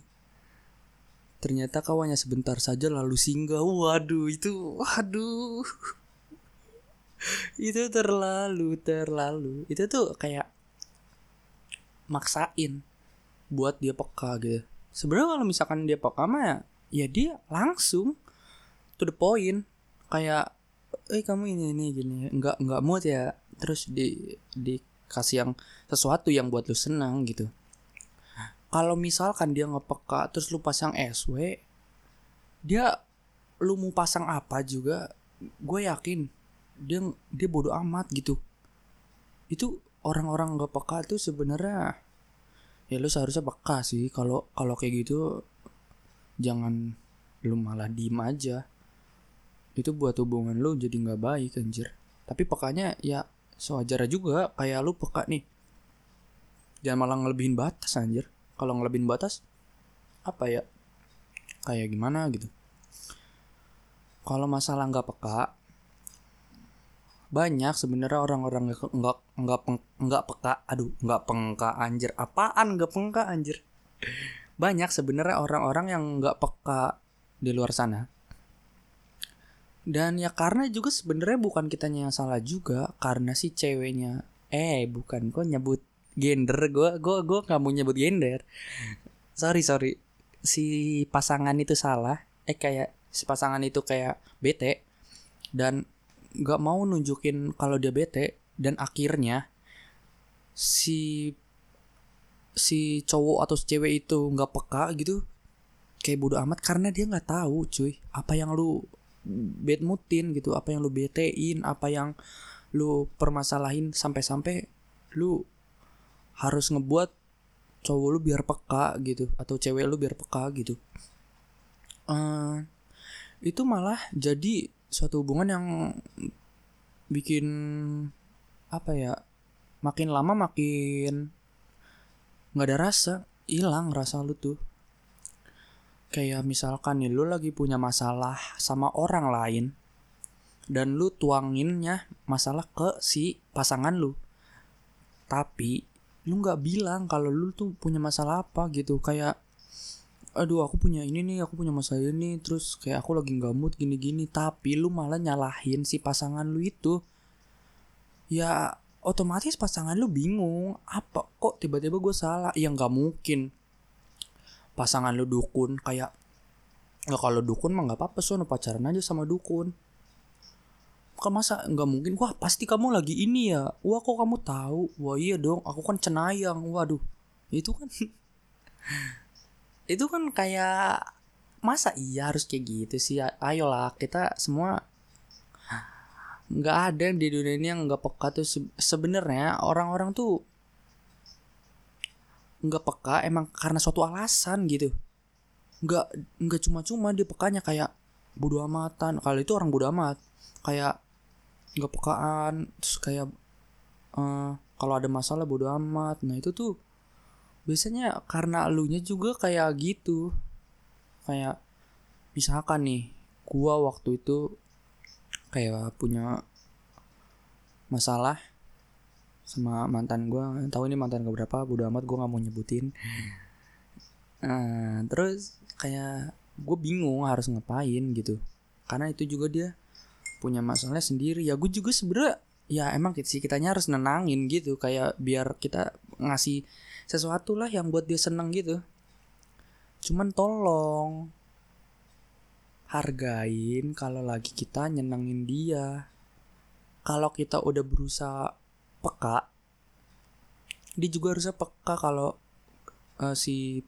Ternyata kawannya sebentar saja lalu singgah. Waduh itu waduh. <laughs> Itu terlalu terlalu. Itu tuh kayak maksain buat dia peka gitu. Sebenarnya kalau misalkan dia peka mah ya, ya dia langsung to the point. Kayak eh kamu ini ini gini. Nggak nggak mood ya terus di dikasih yang sesuatu yang buat lu senang gitu. Kalau misalkan dia ngepeka terus lu pasang SW dia lu mau pasang apa juga gue yakin dia dia bodoh amat gitu. Itu orang-orang nggak peka tuh sebenarnya ya lu seharusnya peka sih. Kalau kalau kayak gitu jangan lu malah diem aja. Itu buat hubungan lu jadi nggak baik anjir. Tapi pekanya ya sewajarnya juga kayak lu peka nih. Jangan malah ngelebihin batas anjir. Kalau ngelebihin batas apa ya? Kayak gimana gitu. Kalau masalah nggak peka banyak sebenarnya orang-orang nggak nggak nggak nggak peka. Aduh nggak pengka anjir. Apaan nggak pengka anjir? Banyak sebenarnya orang-orang yang nggak peka di luar sana dan ya karena juga sebenarnya bukan kitanya yang salah juga karena si ceweknya eh bukan kok nyebut gender gue gue gue nggak mau nyebut gender. Sorry sorry. Si pasangan itu salah eh kayak si pasangan itu kayak bete dan nggak mau nunjukin kalau dia bete dan akhirnya si si cowok atau si cewek itu nggak peka gitu kayak bodoh amat karena dia nggak tahu cuy apa yang lu bad moodin gitu apa yang lu betein apa yang lu permasalahin sampai-sampai lu harus ngebuat cowok lu biar peka gitu atau cewek lu biar peka gitu. Uh, itu malah jadi suatu hubungan yang bikin apa ya makin lama makin nggak ada rasa hilang rasa lu tuh kayak misalkan nih lu lagi punya masalah sama orang lain dan lu tuanginnya masalah ke si pasangan lu. Tapi lu nggak bilang kalau lu tuh punya masalah apa gitu. Kayak aduh aku punya ini nih aku punya masalah ini. Terus kayak aku lagi nggak mood gini-gini. Tapi lu malah nyalahin si pasangan lu itu. Ya otomatis pasangan lu bingung apa kok tiba-tiba gue salah? Ya nggak mungkin pasangan lu dukun kayak nggak kalau dukun mah nggak apa-apa sono pacaran aja sama dukun. Kan masa nggak mungkin. Wah pasti kamu lagi ini ya. Wah kok kamu tahu? Wah iya dong aku kan cenayang. Waduh itu kan <laughs> itu kan kayak masa iya harus kayak gitu sih? Ayolah kita semua nggak ada di dunia ini yang nggak peka tuh. Sebenarnya orang-orang tuh nggak peka emang karena suatu alasan gitu. Nggak nggak cuma-cuma dia pekanya kayak bodo amatan. Kalau itu orang bodo amat. Kayak nggak pekaan terus kayak uh, kalau ada masalah bodo amat. Nah itu tuh biasanya karena elunya juga kayak gitu. Kayak misalkan nih gua waktu itu kayak punya masalah sama mantan gua. Tahu ini mantan gak berapa? Bodo amat gua nggak mau nyebutin. Nah, terus kayak gue bingung harus ngapain gitu. Karena itu juga dia punya masalahnya sendiri. Ya gue juga sebenernya ya emang sih kitanya harus nenangin gitu. Kayak biar kita ngasih sesuatu lah yang buat dia seneng gitu. Cuman tolong hargain kalau lagi kita nyenengin dia. Kalau kita udah berusaha peka. Dia juga harusnya peka kalau uh, si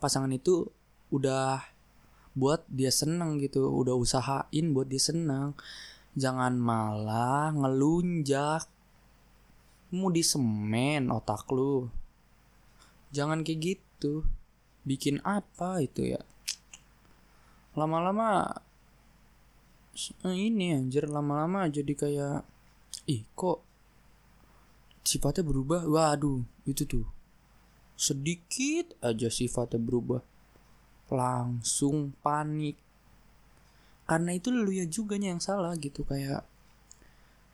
pasangan itu udah buat dia seneng gitu udah usahain buat dia seneng. Jangan malah ngelunjak. Mau di semen otak lu. Jangan kayak gitu. Bikin apa itu ya? Lama-lama ini anjir lama-lama jadi kayak ih kok sifatnya berubah. Waduh itu tuh. Sedikit aja sifatnya berubah. Langsung panik. Karena itu lu ya juga yang salah gitu kayak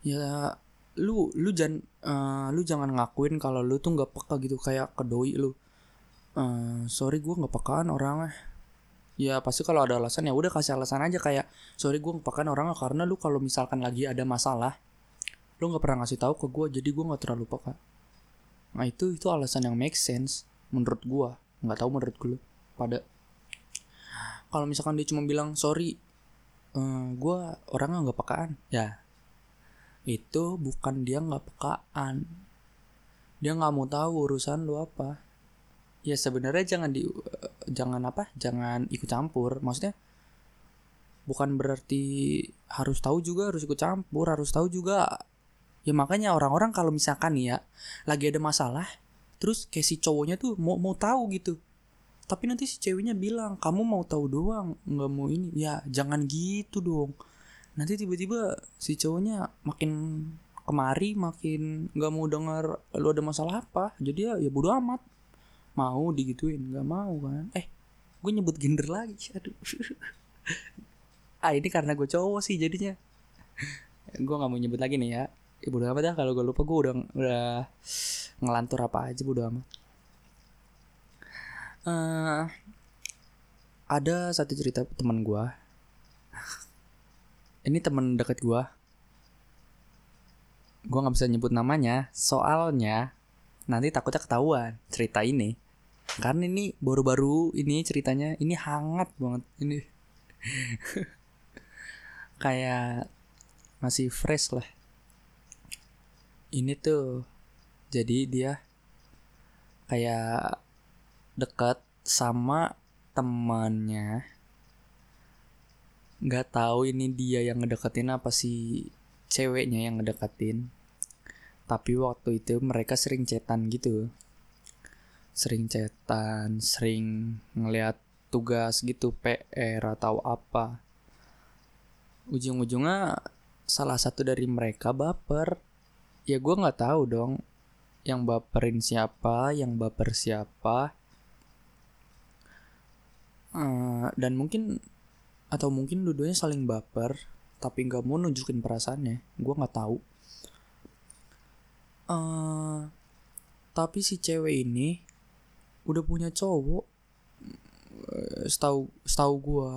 ya lu lu jangan uh, lu jangan ngakuin kalau lu tuh nggak peka gitu kayak kedoi lu. Uh, sorry gue nggak pekaan orangnya. Ya pasti kalau ada alasan ya udah kasih alasan aja kayak sorry gue ngepakan orang karena lu kalau misalkan lagi ada masalah lu nggak pernah ngasih tahu ke gue jadi gue nggak terlalu peka nah itu itu alasan yang make sense menurut gue nggak tahu menurut gue pada. Kalau misalkan dia cuma bilang sorry uh, gue orangnya nggak pekaan. Ya itu bukan dia nggak pekaan. Dia nggak mau tahu urusan lu apa. Ya sebenarnya jangan di uh, jangan apa? Jangan ikut campur. Maksudnya bukan berarti harus tahu juga harus ikut campur harus tahu juga ya makanya orang-orang kalau misalkan ya lagi ada masalah terus kayak si cowoknya tuh mau mau tahu gitu. Tapi nanti si ceweknya bilang kamu mau tahu doang nggak mau ini. Ya jangan gitu dong. Nanti tiba-tiba si cowoknya makin kemari makin nggak mau dengar lu ada masalah apa? Jadi ya ya bodo amat. Mau digituin nggak mau kan. Eh gue nyebut gender lagi aduh. <laughs> Ah ini karena gue cowok sih jadinya. Gue nggak mau nyebut lagi nih ya ibu ya, udah amat ya kalau gue lupa gue udah udah ngelantur apa aja bodo amat. Uh, ada satu cerita teman gue ini teman dekat gue gue nggak bisa nyebut namanya. Soalnya nanti takutnya ketahuan cerita ini. Karena ini baru-baru ini ceritanya ini hangat banget. Ini <laughs> kayak masih fresh lah ini tuh jadi dia kayak dekat sama temannya. Nggak tahu ini dia yang ngedeketin apa sih ceweknya yang ngedeketin. Tapi waktu itu mereka sering cetan gitu. Sering cetan sering ngeliat tugas gitu PR atau apa. Ujung-ujungnya salah satu dari mereka baper ya gue nggak tahu dong yang baperin siapa yang baper siapa. Uh, dan mungkin atau mungkin dua saling baper tapi nggak mau nunjukin perasaannya. Gue nggak tahu. Uh, tapi si cewek ini udah punya cowok. Uh, setahu setahu gue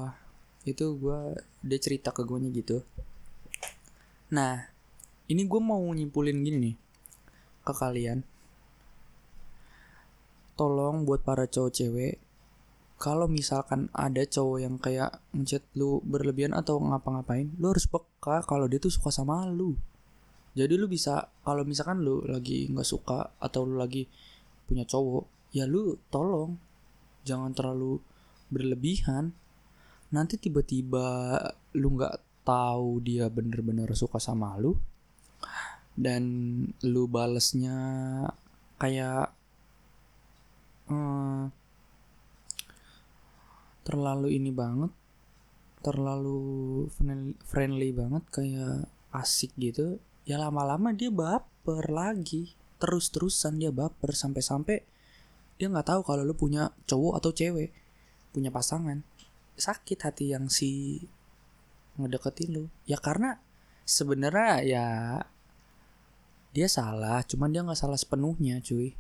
itu gue dia cerita ke gue gitu. Nah ini gue mau nyimpulin gini nih ke kalian. Tolong buat para cowok cewek kalau misalkan ada cowok yang kayak ngechat lu berlebihan atau ngapa-ngapain lu harus peka kalau dia tuh suka sama lu. Jadi lu bisa kalau misalkan lu lagi nggak suka atau lu lagi punya cowok ya lu tolong jangan terlalu berlebihan. Nanti tiba-tiba lu nggak tahu dia bener-bener suka sama lu dan lu balesnya kayak hmm, terlalu ini banget terlalu friendly, banget kayak asik gitu. Ya lama-lama dia baper lagi. Terus-terusan dia baper sampai-sampai dia nggak tahu kalau lu punya cowok atau cewek punya pasangan. Sakit hati yang si ngedeketin lu. Ya karena sebenarnya ya dia salah cuman dia nggak salah sepenuhnya cuy.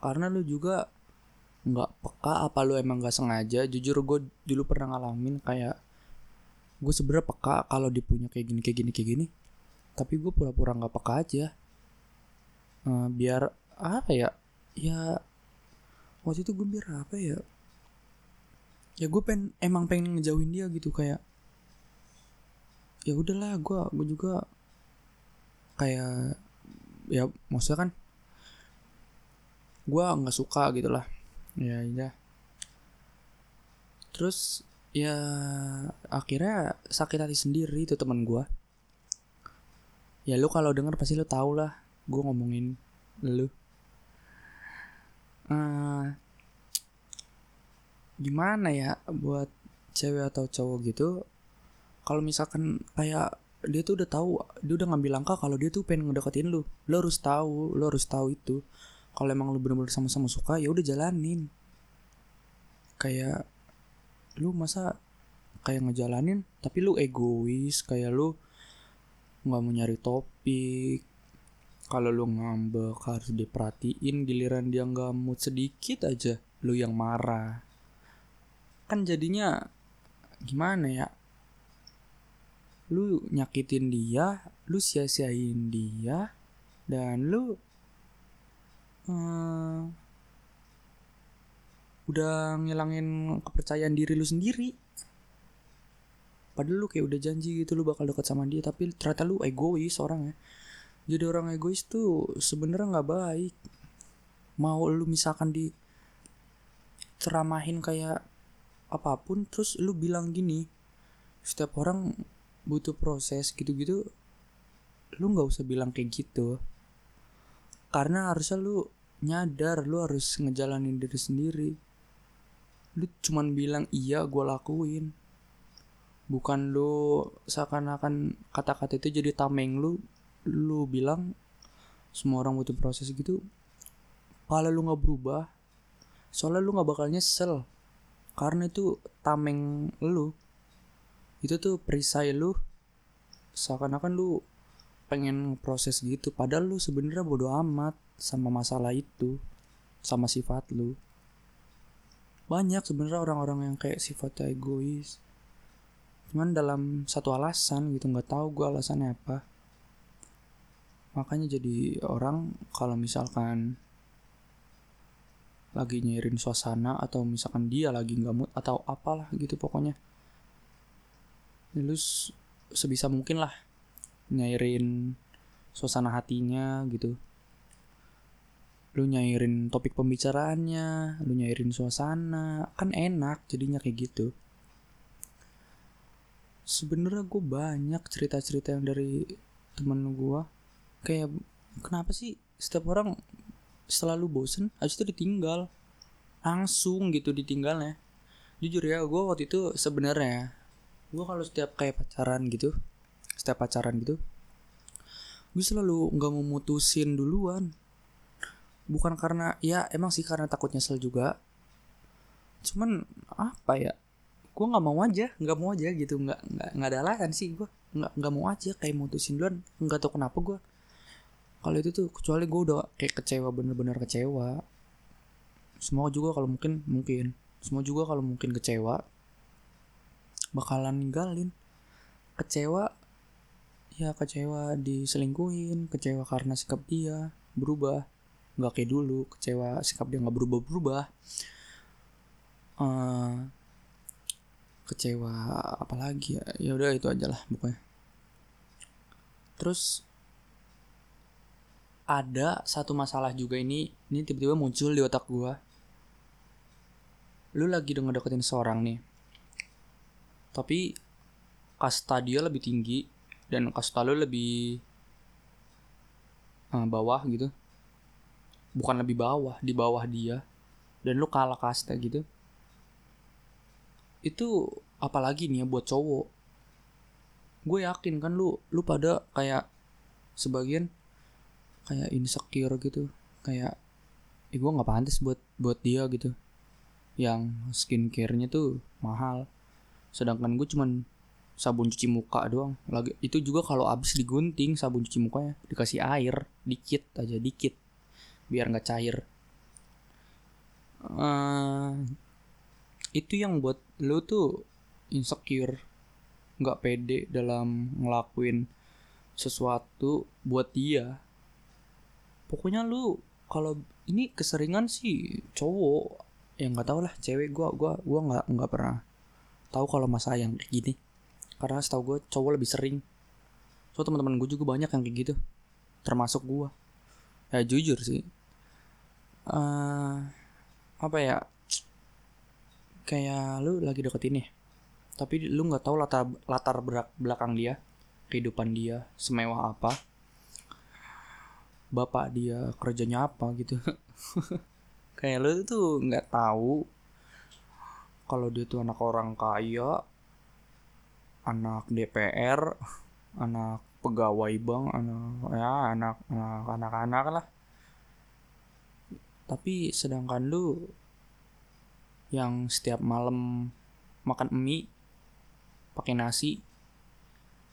Karena lu juga nggak peka apa lu emang nggak sengaja. Jujur gue dulu pernah ngalamin kayak gue sebenernya peka kalau dia punya kayak gini kayak gini kayak gini. Tapi gue pura-pura nggak peka aja. Uh, biar apa ya? Ya waktu itu gue biar apa ya? Ya gue pengen emang pengen ngejauhin dia gitu kayak ya udahlah gue gue juga kayak ya maksudnya kan gue nggak suka gitu lah. Ya ya. Terus ya akhirnya sakit hati sendiri itu teman gue ya lu kalau denger pasti lu tau lah gue ngomongin lu. Uh, gimana ya buat cewek atau cowok gitu kalau misalkan kayak dia tuh udah tahu dia udah ngambil langkah kalau dia tuh pengen ngedeketin lu. Lu harus tahu lu harus tahu itu. Kalau emang lu bener-bener sama-sama suka ya udah jalanin. Kayak lu masa kayak ngejalanin tapi lu egois kayak lu nggak mau nyari topik. Kalau lu ngambek harus diperhatiin giliran dia nggak mood sedikit aja lu yang marah. Kan jadinya gimana ya lu nyakitin dia lu sia-siain dia dan lu hmm, udah ngilangin kepercayaan diri lu sendiri. Padahal lu kayak udah janji gitu lu bakal deket sama dia tapi ternyata lu egois orang ya jadi orang egois tuh sebenarnya nggak baik. Mau lu misalkan di ceramahin kayak apa pun terus lu bilang gini setiap orang butuh proses gitu-gitu lu nggak usah bilang kayak gitu. Karena harusnya lu nyadar lu harus ngejalanin diri sendiri. Lu cuman bilang iya gue lakuin. Bukan lu seakan-akan kata-kata itu jadi tameng lu lu bilang semua orang butuh proses gitu kalau lu nggak berubah. Soalnya lu nggak bakal nyesel karena itu tameng lu itu tuh perisai lu. Seakan-akan lu pengen proses gitu. Padahal lu sebenarnya bodoh amat sama masalah itu sama sifat lu. Banyak sebenarnya orang-orang yang kayak sifatnya egois. Cuman dalam satu alasan gitu nggak tahu gue alasannya apa. Makanya jadi orang kalau misalkan lagi nyairin suasana atau misalkan dia lagi nggak mood atau apalah gitu pokoknya. ya, lu sebisa mungkin lah nyairin suasana hatinya gitu. Lu nyairin topik pembicaraannya lu nyairin suasana kan enak jadinya kayak gitu. Sebenarnya gue banyak cerita-cerita yang dari temen gue kayak kenapa sih setiap orang setelah lu bosen? Habis itu ditinggal. Langsung gitu ditinggalnya. Jujur ya gue waktu itu sebenarnya gue kalau setiap kayak pacaran gitu setiap pacaran gitu gue selalu nggak mau mutusin duluan. Bukan karena ya emang sih karena takut nyesel juga. Cuman apa ya gue nggak mau aja nggak mau aja gitu. Nggak nggak nggak ada alasan sih gue nggak nggak mau aja kayak mutusin duluan. Nggak tahu kenapa gue kalau itu tuh kecuali gue udah kayak kecewa bener-bener kecewa. Semua juga kalau mungkin mungkin. Semua juga kalau mungkin kecewa bakalan ninggalin. Kecewa ya kecewa diselingkuhin kecewa karena sikap dia berubah. Nggak kayak dulu kecewa sikap dia nggak berubah berubah uh, kecewa apalagi ya? Ya udah itu aja lah pokoknya. Terus ada satu masalah juga ini ini tiba-tiba muncul di otak gue lu lagi udah ngedeketin seorang nih tapi kasta dia lebih tinggi dan kasta lu lebih uh, bawah gitu. Bukan lebih bawah di bawah dia. Dan lu kalah kasta gitu. Itu apalagi nih ya buat cowok. Gue yakin kan lu lu pada kayak sebagian kayak insecure gitu. Kayak eh gue nggak pantas buat buat dia gitu. Yang skincare-nya tuh mahal sedangkan gue cuman sabun cuci muka doang. Lagi itu juga kalau abis digunting sabun cuci mukanya dikasih air dikit aja dikit. Biar nggak cair. Uh, itu yang buat lo tuh insecure. Nggak pede dalam ngelakuin sesuatu buat dia. Pokoknya lu kalau ini keseringan sih cowok. Yang nggak tau lah cewek gue gua gua nggak nggak pernah tahu kalau masalah yang kayak gini. Karena setahu gue cowok lebih sering. So teman-teman gue juga banyak yang kayak gitu. Termasuk gue ya jujur sih. Uh, apa ya? Kayak lu lagi deketin nih tapi lu nggak tahu latar latar belakang dia kehidupan dia semewah apa. Bapak dia kerjanya apa gitu. <laughs> Kayak lu tuh nggak tahu kalau dia tuh anak orang kaya anak DPR <laughs> anak pegawai bank anak ya anak anak anak anak lah. Tapi sedangkan lu yang setiap malam makan mie pakai nasi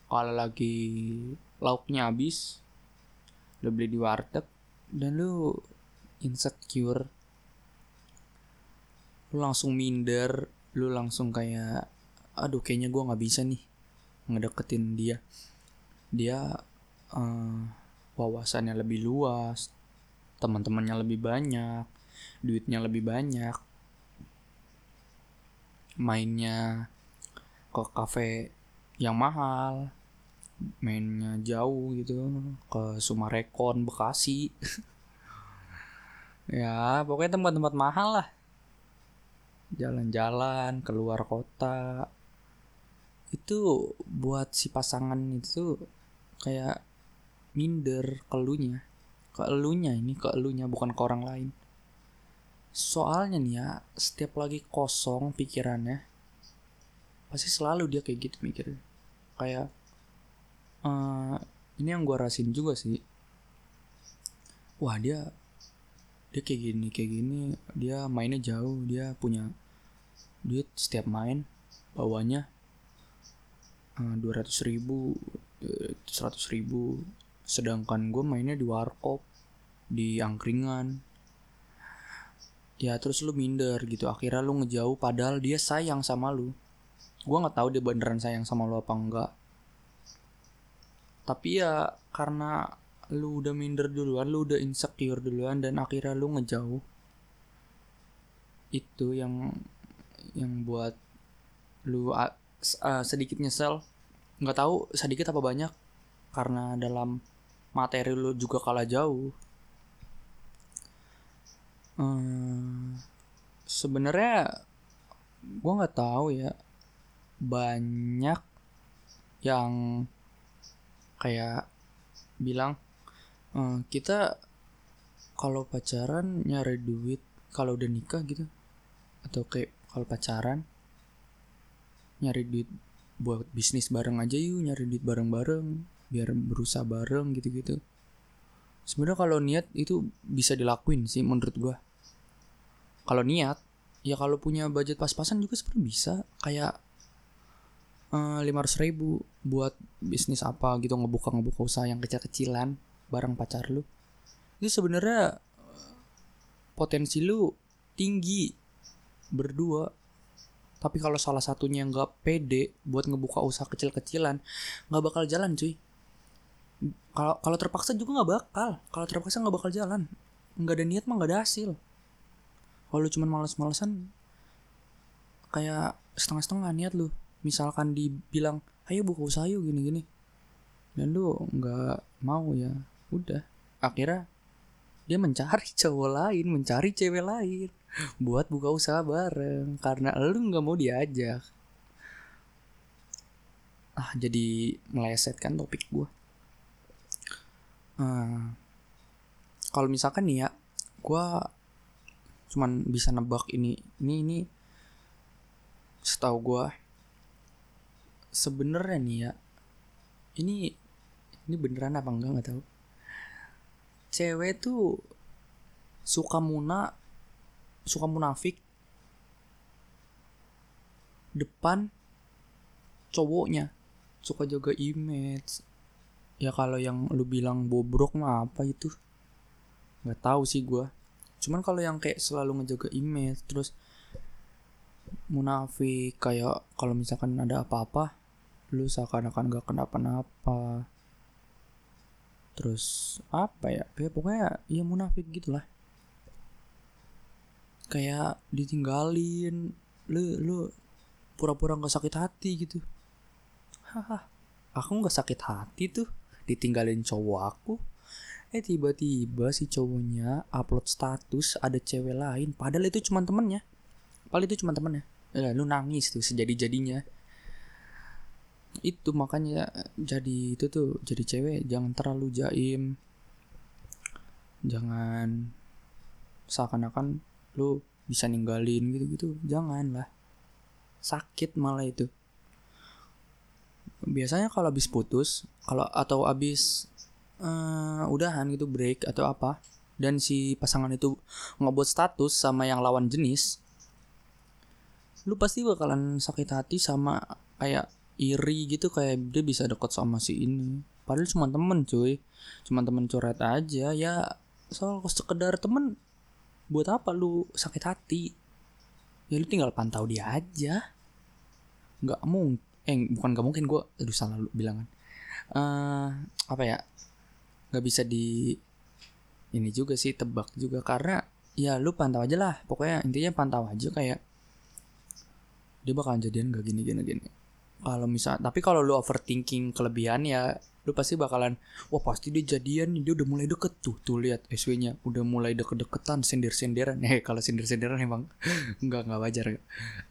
kalau lagi lauknya habis lu beli di warteg dan lu insecure lu langsung minder lu langsung kayak aduh kayaknya gue nggak bisa nih ngedeketin dia. Dia uh, wawasannya lebih luas teman-temannya lebih banyak duitnya lebih banyak. Mainnya ke kafe yang mahal mainnya jauh gitu ke Sumarekon Bekasi. <laughs> Ya pokoknya tempat-tempat mahal lah jalan-jalan keluar kota. Itu buat si pasangan itu kayak minder ke elunya. Ke elunya ini ke elunya bukan ke orang lain. Soalnya nih ya setiap lagi kosong pikirannya pasti selalu dia kayak gitu mikir kayak uh, ini yang gue rasin juga sih. Wah dia dia kayak gini kayak gini dia mainnya jauh dia punya duit setiap main bawanya eh, dua ratus ribu eh, seratus ribu. Sedangkan gue mainnya di warkop di angkringan. Ya terus lu minder gitu akhirnya lu ngejauh padahal dia sayang sama lu. Gue nggak tahu dia beneran sayang sama lu apa enggak. Tapi ya karena lu udah minder duluan lu udah insecure duluan dan akhirnya lu ngejauh. Itu yang yang buat lu uh, sedikit nyesel. Nggak tahu sedikit apa banyak karena dalam materi lu juga kalah jauh. Hmm, sebenarnya gue nggak tahu ya. Banyak yang kayak bilang ehm, kita kalau pacaran nyari duit kalau udah nikah gitu. Atau kayak kalau pacaran nyari duit buat bisnis bareng aja yuk nyari duit bareng-bareng biar berusaha bareng gitu-gitu. Sebenarnya kalau niat itu bisa dilakuin sih menurut gua. Kalau niat ya kalau punya budget pas-pasan juga sebenarnya bisa. Kayak eh, lima ratus ribu buat bisnis apa gitu ngebuka ngebuka usaha yang kecil-kecilan bareng pacar lu itu sebenarnya potensi lu tinggi berdua. Tapi kalau salah satunya nggak pede buat ngebuka usaha kecil-kecilan nggak bakal jalan cuy. Kalau kalau terpaksa juga nggak bakal. Kalau terpaksa nggak bakal jalan. Nggak ada niat mah nggak ada hasil. Kalau cuma males-malesan kayak setengah-setengah niat lu. Misalkan dibilang ayo buka usaha yuk gini-gini. Dan lu nggak mau ya udah. Akhirnya dia mencari <laughs> cowok lain mencari cewek lain. Buat buka usaha bareng. Karena lu nggak mau diajak. Ah jadi meleset kan topik gue uh, kalau misalkan nih ya gue cuman bisa nebak ini ini ini. Setahu gue sebenarnya nih ya ini ini beneran apa enggak nggak tahu cewek tuh suka muna suka munafik depan cowoknya. Suka jaga image. Ya kalau yang lu bilang bobrok mah apa itu? Nggak tahu sih gue cuman kalau yang kayak selalu ngejaga image terus munafik kayak kalau misalkan ada apa-apa lu seakan-akan gak kenapa-napa terus apa ya kayak pokoknya ya munafik gitulah. Kayak ditinggalin lu lu pura-pura nggak sakit hati gitu. Haha aku nggak sakit hati tuh ditinggalin cowok aku. Eh tiba-tiba si cowoknya upload status ada cewek lain padahal itu cuma temennya. Padahal itu cuma temennya. Ya lu nangis tuh sejadi-jadinya itu makanya jadi itu tuh jadi cewek jangan terlalu jaim. Jangan seakan-akan lu bisa ninggalin gitu-gitu. Jangan lah sakit malah itu. Biasanya kalau habis putus kalau atau habis uh, udahan gitu break atau apa dan si pasangan itu ngebuat status sama yang lawan jenis lu pasti bakalan sakit hati sama kayak iri gitu kayak dia bisa deket sama si ini. Padahal cuma temen cuy. Cuma temen coret aja ya. Soal sekedar temen buat apa lu sakit hati? Ya lu tinggal pantau dia aja. Nggak mungkin eh bukan nggak mungkin gue aduh salah lu bilangan uh, apa ya? Nggak bisa di ini juga sih tebak juga. Karena ya lu pantau aja lah. Pokoknya intinya pantau aja kayak dia bakalan jadian gak gini gini gini kalau misal tapi kalau lu overthinking kelebihan ya lu pasti bakalan wah pasti dia jadian dia udah mulai deket tuh. Tuh lihat SW-nya udah mulai deket-deketan sendir-sendiran <laughs> eh kalau sendir-sendiran emang <laughs> nggak nggak wajar.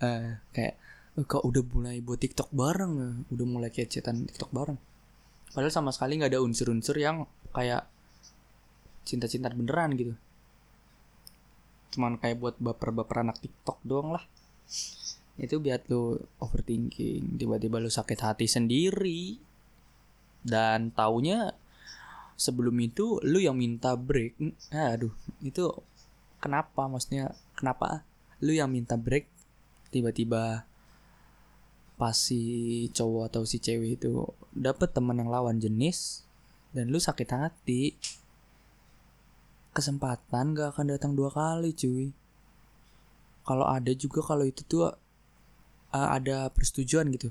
Uh, kayak uh, kok udah mulai buat TikTok bareng? Udah mulai kecetan TikTok bareng. Padahal sama sekali nggak ada unsur-unsur yang kayak cinta-cinta beneran gitu. Cuman kayak buat baper-baper anak TikTok doang lah itu biar lu overthinking. Tiba-tiba lu sakit hati sendiri. Dan taunya sebelum itu lu yang minta break. Aduh itu kenapa? Maksudnya kenapa lu yang minta break? Tiba-tiba pas si cowok atau si cewek itu dapet teman yang lawan jenis dan lu sakit hati. Kesempatan gak akan datang dua kali cuy. Kalau ada juga kalau itu tuh uh, ada persetujuan gitu.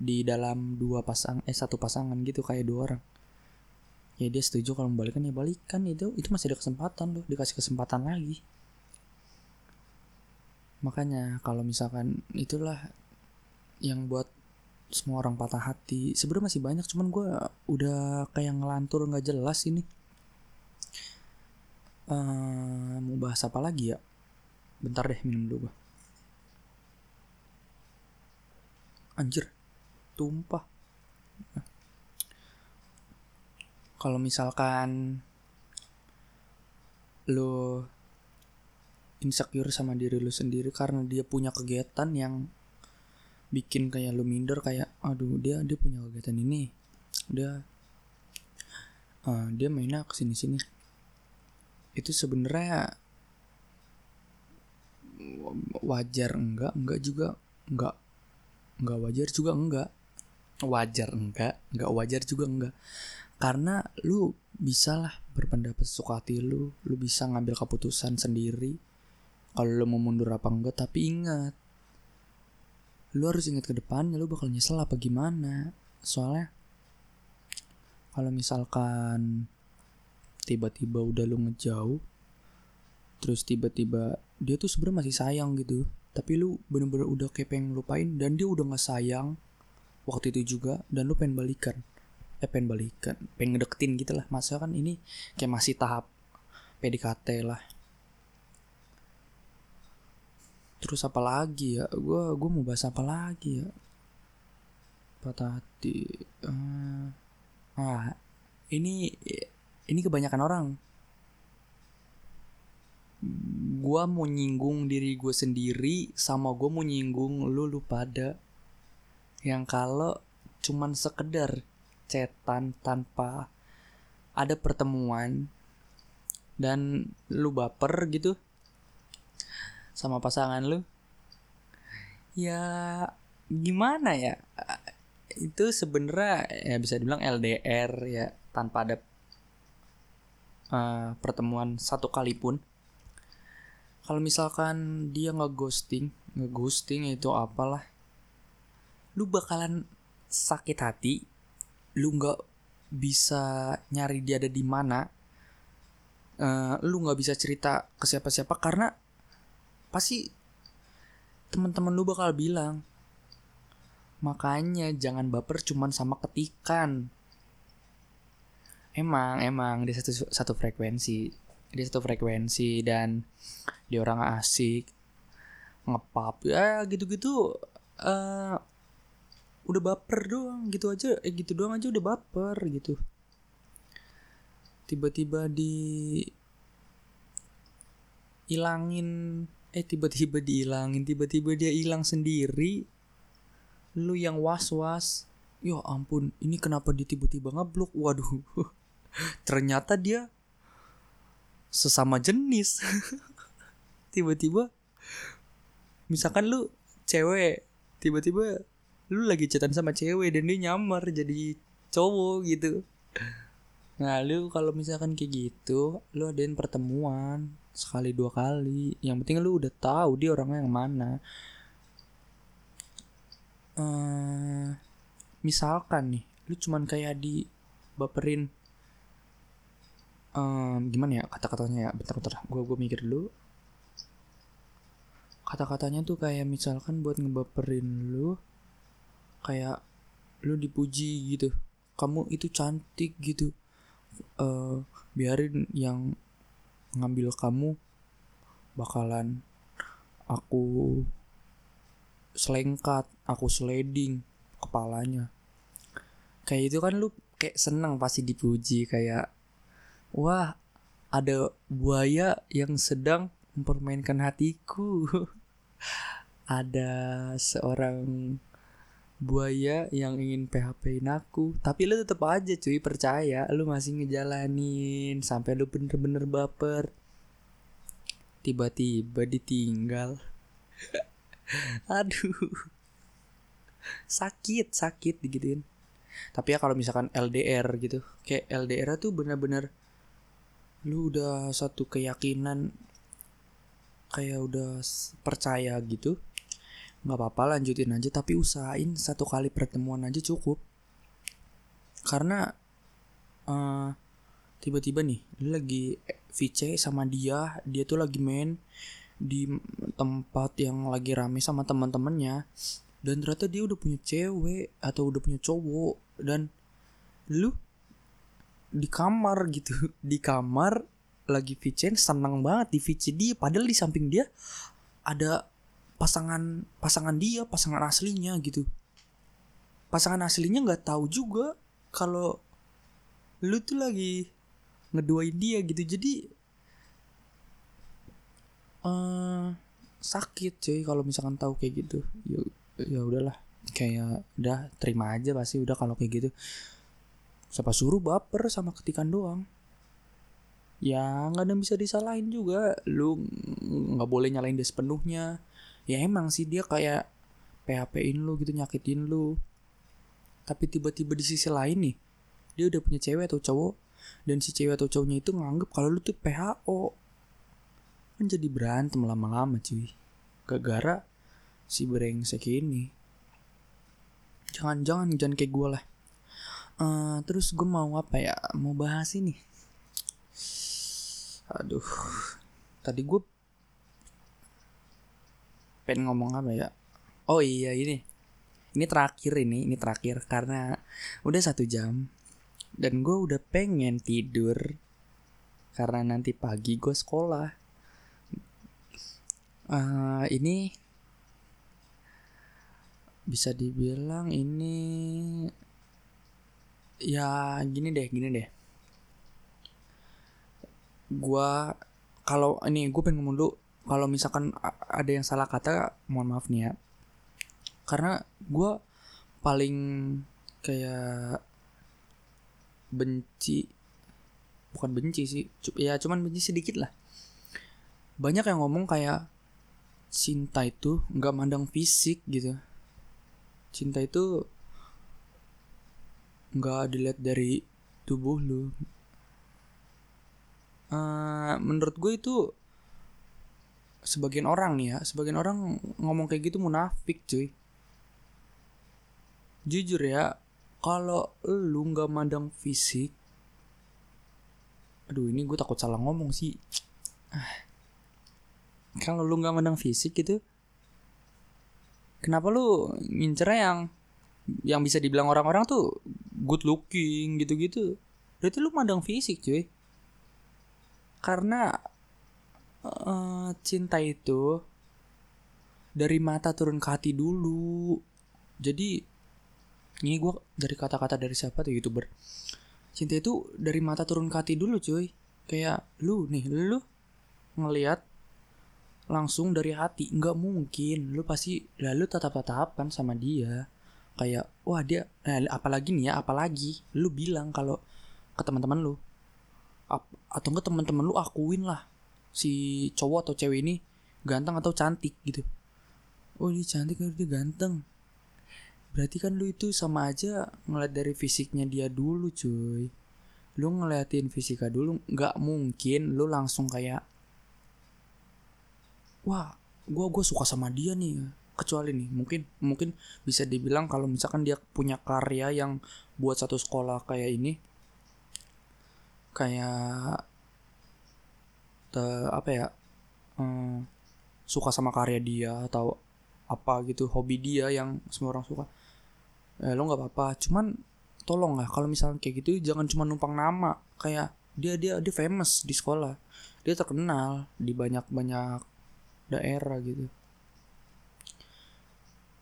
Di dalam dua pasang eh satu pasangan gitu kayak dua orang. Ya dia setuju kalau membalikan ya balikan itu. Itu masih ada kesempatan loh dikasih kesempatan lagi. Makanya kalau misalkan itulah yang buat semua orang patah hati. Sebenarnya masih banyak cuman gue udah kayak ngelantur nggak jelas ini. Uh, mau bahas apa lagi ya? Bentar deh minum dulu gue anjir. Tumpah. Kalau misalkan lo insecure sama diri lo sendiri karena dia punya kegiatan yang bikin kayak lo minder kayak aduh dia dia punya kegiatan ini. Dia uh, dia mainnya ke sini sini. Itu sebenarnya wajar enggak enggak juga enggak nggak wajar juga enggak wajar enggak. Nggak wajar juga enggak karena lu bisa lah berpendapat suka hati lu. Lu bisa ngambil keputusan sendiri. Kalau lu mau mundur apa enggak tapi ingat. Lu harus ingat ke depannya lu bakal nyesel apa gimana. Soalnya kalau misalkan tiba-tiba udah lu ngejauh terus tiba-tiba dia tuh sebenarnya masih sayang gitu tapi lu bener-bener udah kayak pengen lupain dan dia udah nggak sayang waktu itu juga dan lu pengen balikan. Eh pengen balikan pengen ngedeketin gitu lah. Masa kan ini kayak masih tahap PDKT lah. Terus apa lagi ya? Gue gue mau bahas apa lagi ya? Patah hati uh, ah ini ini kebanyakan orang gue mau nyinggung diri gue sendiri sama gue mau nyinggung lu lu pada. Yang kalau cuman sekedar cetan tanpa ada pertemuan dan lu baper gitu sama pasangan lu ya gimana ya? Itu sebenarnya ya bisa dibilang LDR ya tanpa ada uh, pertemuan satu kali pun kalau misalkan dia ngeghosting ngeghosting itu apalah? Lu bakalan sakit hati lu nggak bisa nyari dia ada di mana uh, lu nggak bisa cerita ke siapa-siapa karena pasti teman-teman lu bakal bilang makanya jangan baper cuman sama ketikan. Emang emang di satu satu frekuensi di satu frekuensi dan dia orang asik ngepap. Ya gitu-gitu uh, udah baper doang gitu aja. Eh gitu doang aja udah baper gitu. Tiba-tiba di ilangin eh tiba-tiba dihilangin tiba-tiba dia hilang sendiri. Lu yang was-was ya ampun ini kenapa dia tiba-tiba ngeblok? Waduh. <laughs> Ternyata dia sesama jenis. <laughs> Tiba-tiba misalkan lu cewek tiba-tiba lu lagi chatan sama cewek dan dia nyamar jadi cowok gitu. Nah lu kalau misalkan kayak gitu lu adain pertemuan sekali dua kali. Yang penting lu udah tahu dia orangnya yang mana. Uh, misalkan nih lu cuman kayak di baperin um, gimana ya kata-katanya ya? Bentar-bentar gue gue mikir dulu. Kata-katanya tuh kayak misalkan buat ngebaperin lu kayak lu dipuji gitu. Kamu itu cantik gitu. Uh, biarin yang ngambil kamu bakalan aku selengkat aku sliding kepalanya. Kayak itu kan lu kayak seneng pasti dipuji kayak wah ada buaya yang sedang mempermainkan hatiku. <laughs> Ada seorang buaya yang ingin PHP-in aku. Tapi lu tetep aja cuy percaya. Lu masih ngejalanin sampai lu bener-bener baper. Tiba-tiba ditinggal. <laughs> Aduh. Sakit sakit digituin. Tapi ya kalau misalkan LDR gitu kayak LDR tuh bener-bener lu udah satu keyakinan kayak udah percaya gitu? Nggak apa-apa lanjutin aja. Tapi usahain satu kali pertemuan aja cukup. Karena uh, tiba-tiba nih lu lagi VC sama dia dia tuh lagi main di tempat yang lagi rame sama teman-temannya dan ternyata dia udah punya cewek atau udah punya cowok. Dan lu di kamar gitu. <laughs> Di kamar lagi VC senang banget di VC dia. Padahal di samping dia ada pasangan pasangan dia pasangan aslinya gitu. Pasangan aslinya nggak tahu juga kalau lu tuh lagi ngeduain dia gitu. Jadi uh, sakit cuy kalau misalkan tahu kayak gitu. Ya ya udahlah. Kayak udah terima aja pasti. Udah kalau kayak gitu siapa suruh baper sama ketikan doang. Ya nggak ada bisa disalahin juga. Lu nggak boleh nyalain dia sepenuhnya. Ya emang sih dia kayak PHP-in lu gitu nyakitin lu. Tapi tiba-tiba di sisi lain nih dia udah punya cewek atau cowok dan si cewek atau cowoknya itu nganggep kalau lu tuh PHO kan jadi berantem lama-lama cuy. Gara-gara si brengsek ini. Jangan-jangan jangan kayak gue lah uh, terus gue mau apa ya? Mau bahas ini. Aduh. Tadi gue pengen ngomong apa ya? Oh iya ini. Ini terakhir ini ini terakhir. Karena udah satu jam. Dan gue udah pengen tidur. Karena nanti pagi gue sekolah. Uh, ini bisa dibilang ini ya gini deh gini deh. Gua kalau ini gue pengen ngomong dulu. Kalau misalkan ada yang salah kata mohon maaf nih ya. Karena gue paling kayak benci bukan benci sih ya cuman benci sedikit lah. Banyak yang ngomong kayak cinta itu nggak mandang fisik gitu. Cinta itu nggak dilihat dari tubuh lu. Uh, menurut gue itu sebagian orang nih ya sebagian orang ngomong kayak gitu munafik cuy. Jujur ya kalau lu nggak mandang fisik aduh ini gue takut salah ngomong sih. <sighs> Kalau lu nggak mandang fisik gitu kenapa lu ngincernya yang yang bisa dibilang orang-orang tuh good looking gitu-gitu. Berarti lu mandang fisik cuy. Karena uh, cinta itu dari mata turun ke hati dulu. Jadi ini gue dari kata-kata dari siapa tuh youtuber? Cinta itu dari mata turun ke hati dulu cuy. Kayak lu nih lu ngelihat langsung dari hati. Nggak mungkin. Lu pasti lalu tatap tatapan sama dia kayak wah dia nah, apalagi nih ya apalagi? Lu bilang kalau ke teman-teman lu. Ap, atau enggak teman-teman lu akuin lah si cowok atau cewek ini ganteng atau cantik gitu. Oh dia cantik dia ganteng. Berarti kan lu itu sama aja ngeliat dari fisiknya dia dulu cuy. Lu ngeliatin fisika dulu nggak mungkin lu langsung kayak wah gue gue suka sama dia nih kecuali nih mungkin mungkin bisa dibilang kalau misalkan dia punya karya yang buat satu sekolah kayak ini kayak te, apa ya hmm, suka sama karya dia atau apa gitu hobi dia yang semua orang suka eh, lo nggak apa-apa. Cuman tolong lah kalau misalnya kayak gitu jangan cuma numpang nama. Kayak dia dia dia famous di sekolah. Dia terkenal di banyak banyak daerah gitu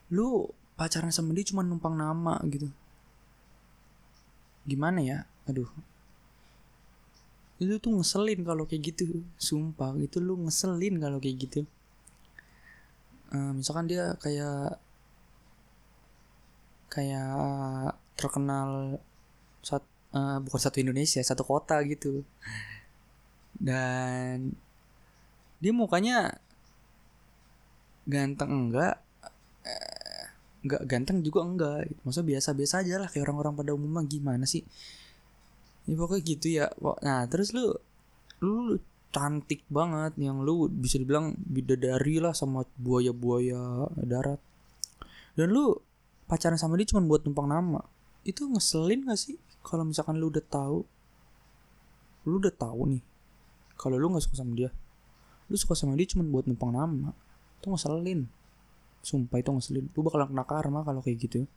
lu pacaran sama dia cuma numpang nama gitu. Gimana ya? Aduh. Itu tuh ngeselin kalau kayak gitu. Sumpah itu lu ngeselin kalau kayak gitu. Uh, misalkan dia kayak kayak terkenal saat uh, bukan satu Indonesia satu kota gitu. Dan dia mukanya ganteng enggak nggak ganteng juga enggak maksudnya biasa-biasa aja lah kayak orang-orang pada umumnya gimana sih? Ya pokoknya gitu ya. Nah terus lu lu cantik banget yang lu bisa dibilang bidadari lah sama buaya-buaya darat. Dan lu pacaran sama dia cuma buat numpang nama. Itu ngeselin gak sih? Kalau misalkan lu udah tahu lu udah tahu nih kalau lu nggak suka sama dia lu suka sama dia cuma buat numpang nama. Itu ngeselin sumpah itu ngeselin. Lu bakalan kena karma kalau kayak gitu.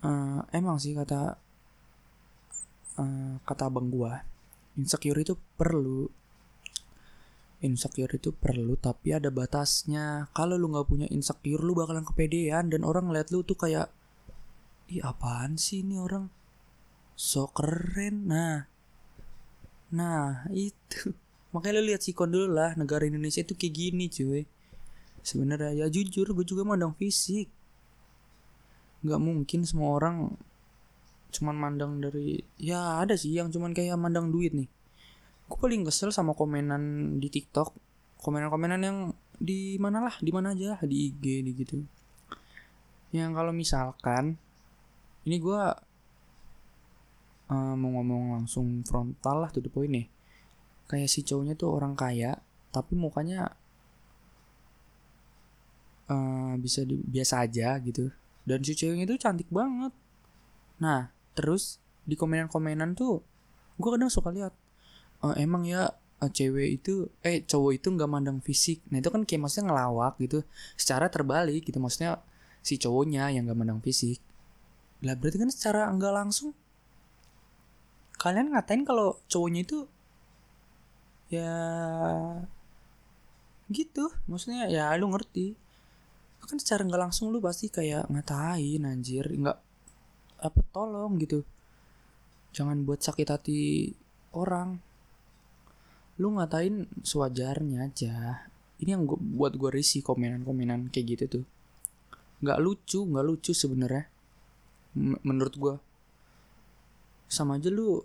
Uh, emang sih kata uh, kata abang gua insecure itu perlu. Insecure itu perlu tapi ada batasnya. Kalau lu nggak punya insecure lu bakalan kepedean. Dan orang ngeliat lu tuh kayak ih apaan sih ini orang? So keren. Nah nah <laughs> itu. Makanya lu lihat sikon dulu lah negara Indonesia itu kayak gini cuy sebenarnya ya jujur gue juga mandang fisik. Nggak mungkin semua orang cuman mandang dari ya ada sih yang cuman kayak mandang duit nih. Gue paling kesel sama komenan di TikTok. Komenan-komenan yang di mana lah di mana aja di IG di gitu. Yang kalau misalkan ini gue uh, mau ngomong langsung frontal lah tuh the point nih. Kayak si cowoknya tuh orang kaya tapi mukanya uh, bisa di, biasa aja gitu. Dan si ceweknya itu cantik banget. Nah terus di komenan-komenan tuh gue kadang suka lihat uh, emang ya uh, cewek itu eh cowok itu nggak mandang fisik? Nah itu kan kayak maksudnya ngelawak gitu. Secara terbalik gitu maksudnya si cowoknya yang nggak mandang fisik. Lah berarti kan secara nggak langsung kalian ngatain kalau cowoknya itu ya gitu. Maksudnya ya lu ngerti kan secara nggak langsung lu pasti kayak ngatain anjir nggak apa tolong gitu. Jangan buat sakit hati orang. Lu ngatain sewajarnya aja. Ini yang gua, buat gue risih komenan-komenan kayak gitu tuh. Nggak lucu nggak lucu sebenarnya. Menurut gue sama aja lu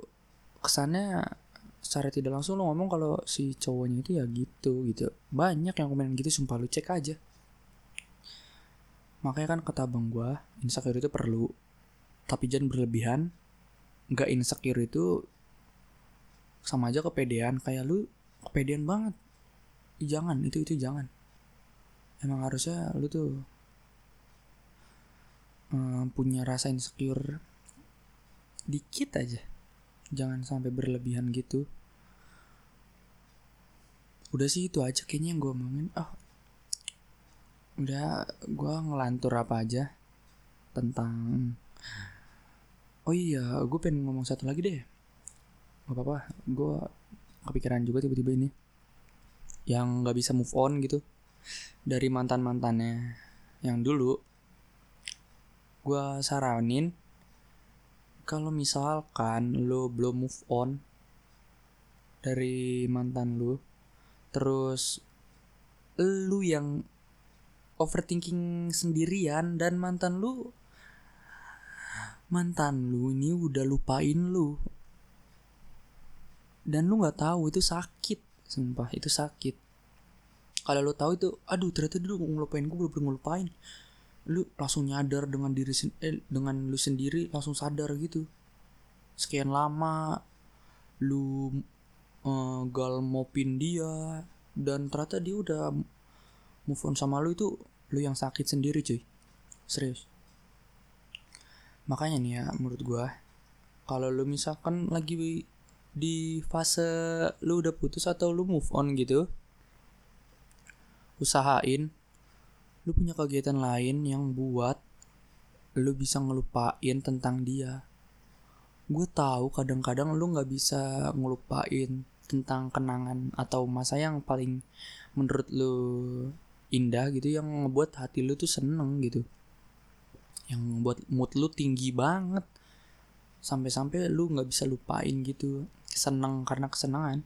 kesannya secara tidak langsung lu ngomong kalau si cowoknya itu ya gitu gitu. Banyak yang komenan gitu sumpah lu cek aja makanya kan kata abang gue insecure itu perlu. Tapi jangan berlebihan. Nggak insecure itu sama aja kepedean. Kayak lu kepedean banget. Jangan itu itu jangan. Emang harusnya lu tuh um, punya rasa insecure dikit aja. Jangan sampai berlebihan gitu. Udah sih itu aja kayaknya yang gue omongin. Oh udah gue ngelantur apa aja tentang oh iya gue pengen ngomong satu lagi deh. Gak apa-apa gue kepikiran juga tiba-tiba ini. Yang nggak bisa move on gitu. Dari mantan mantannya yang dulu gue saranin kalau misalkan lo belum move on dari mantan lo terus lu yang overthinking sendirian dan mantan lu mantan lu ini udah lupain lu. Dan lu nggak tahu itu sakit sumpah itu sakit. Kalau lu tahu itu aduh ternyata dulu ngelupain gue belum ngelupain. Lu langsung nyadar dengan diri eh, dengan lu sendiri langsung sadar gitu. Sekian lama lu uh, galmopin dia dan ternyata dia udah move on sama lu itu lu yang sakit sendiri cuy. Serius. Makanya nih ya menurut gua kalau lu misalkan lagi di fase lu udah putus atau lu move on gitu usahain lu punya kegiatan lain yang buat lu bisa ngelupain tentang dia. Gue tahu kadang-kadang lu nggak bisa ngelupain tentang kenangan atau masa yang paling menurut lu indah gitu yang ngebuat hati lu tuh seneng gitu. Yang buat mood lu tinggi banget. Sampai-sampai lu nggak bisa lupain gitu seneng karena kesenangan.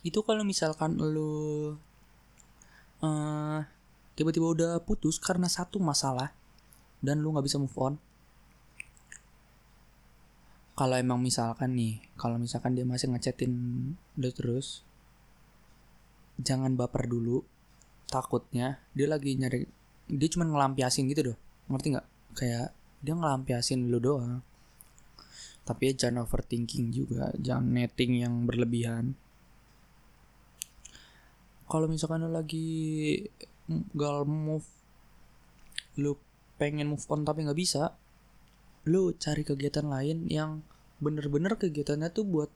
Itu kalau misalkan lu uh, tiba-tiba udah putus karena satu masalah dan lu nggak bisa move on. Kalau emang misalkan nih kalau misalkan dia masih ngechatin udah terus jangan baper dulu takutnya dia lagi nyari dia cuma ngelampiasin gitu doh ngerti nggak? Kayak dia ngelampiasin lu doang. Tapi ya jangan overthinking juga jangan netting yang berlebihan. Kalau misalkan lu lagi gal move lu pengen move on tapi nggak bisa lu cari kegiatan lain yang bener-bener kegiatannya tuh buat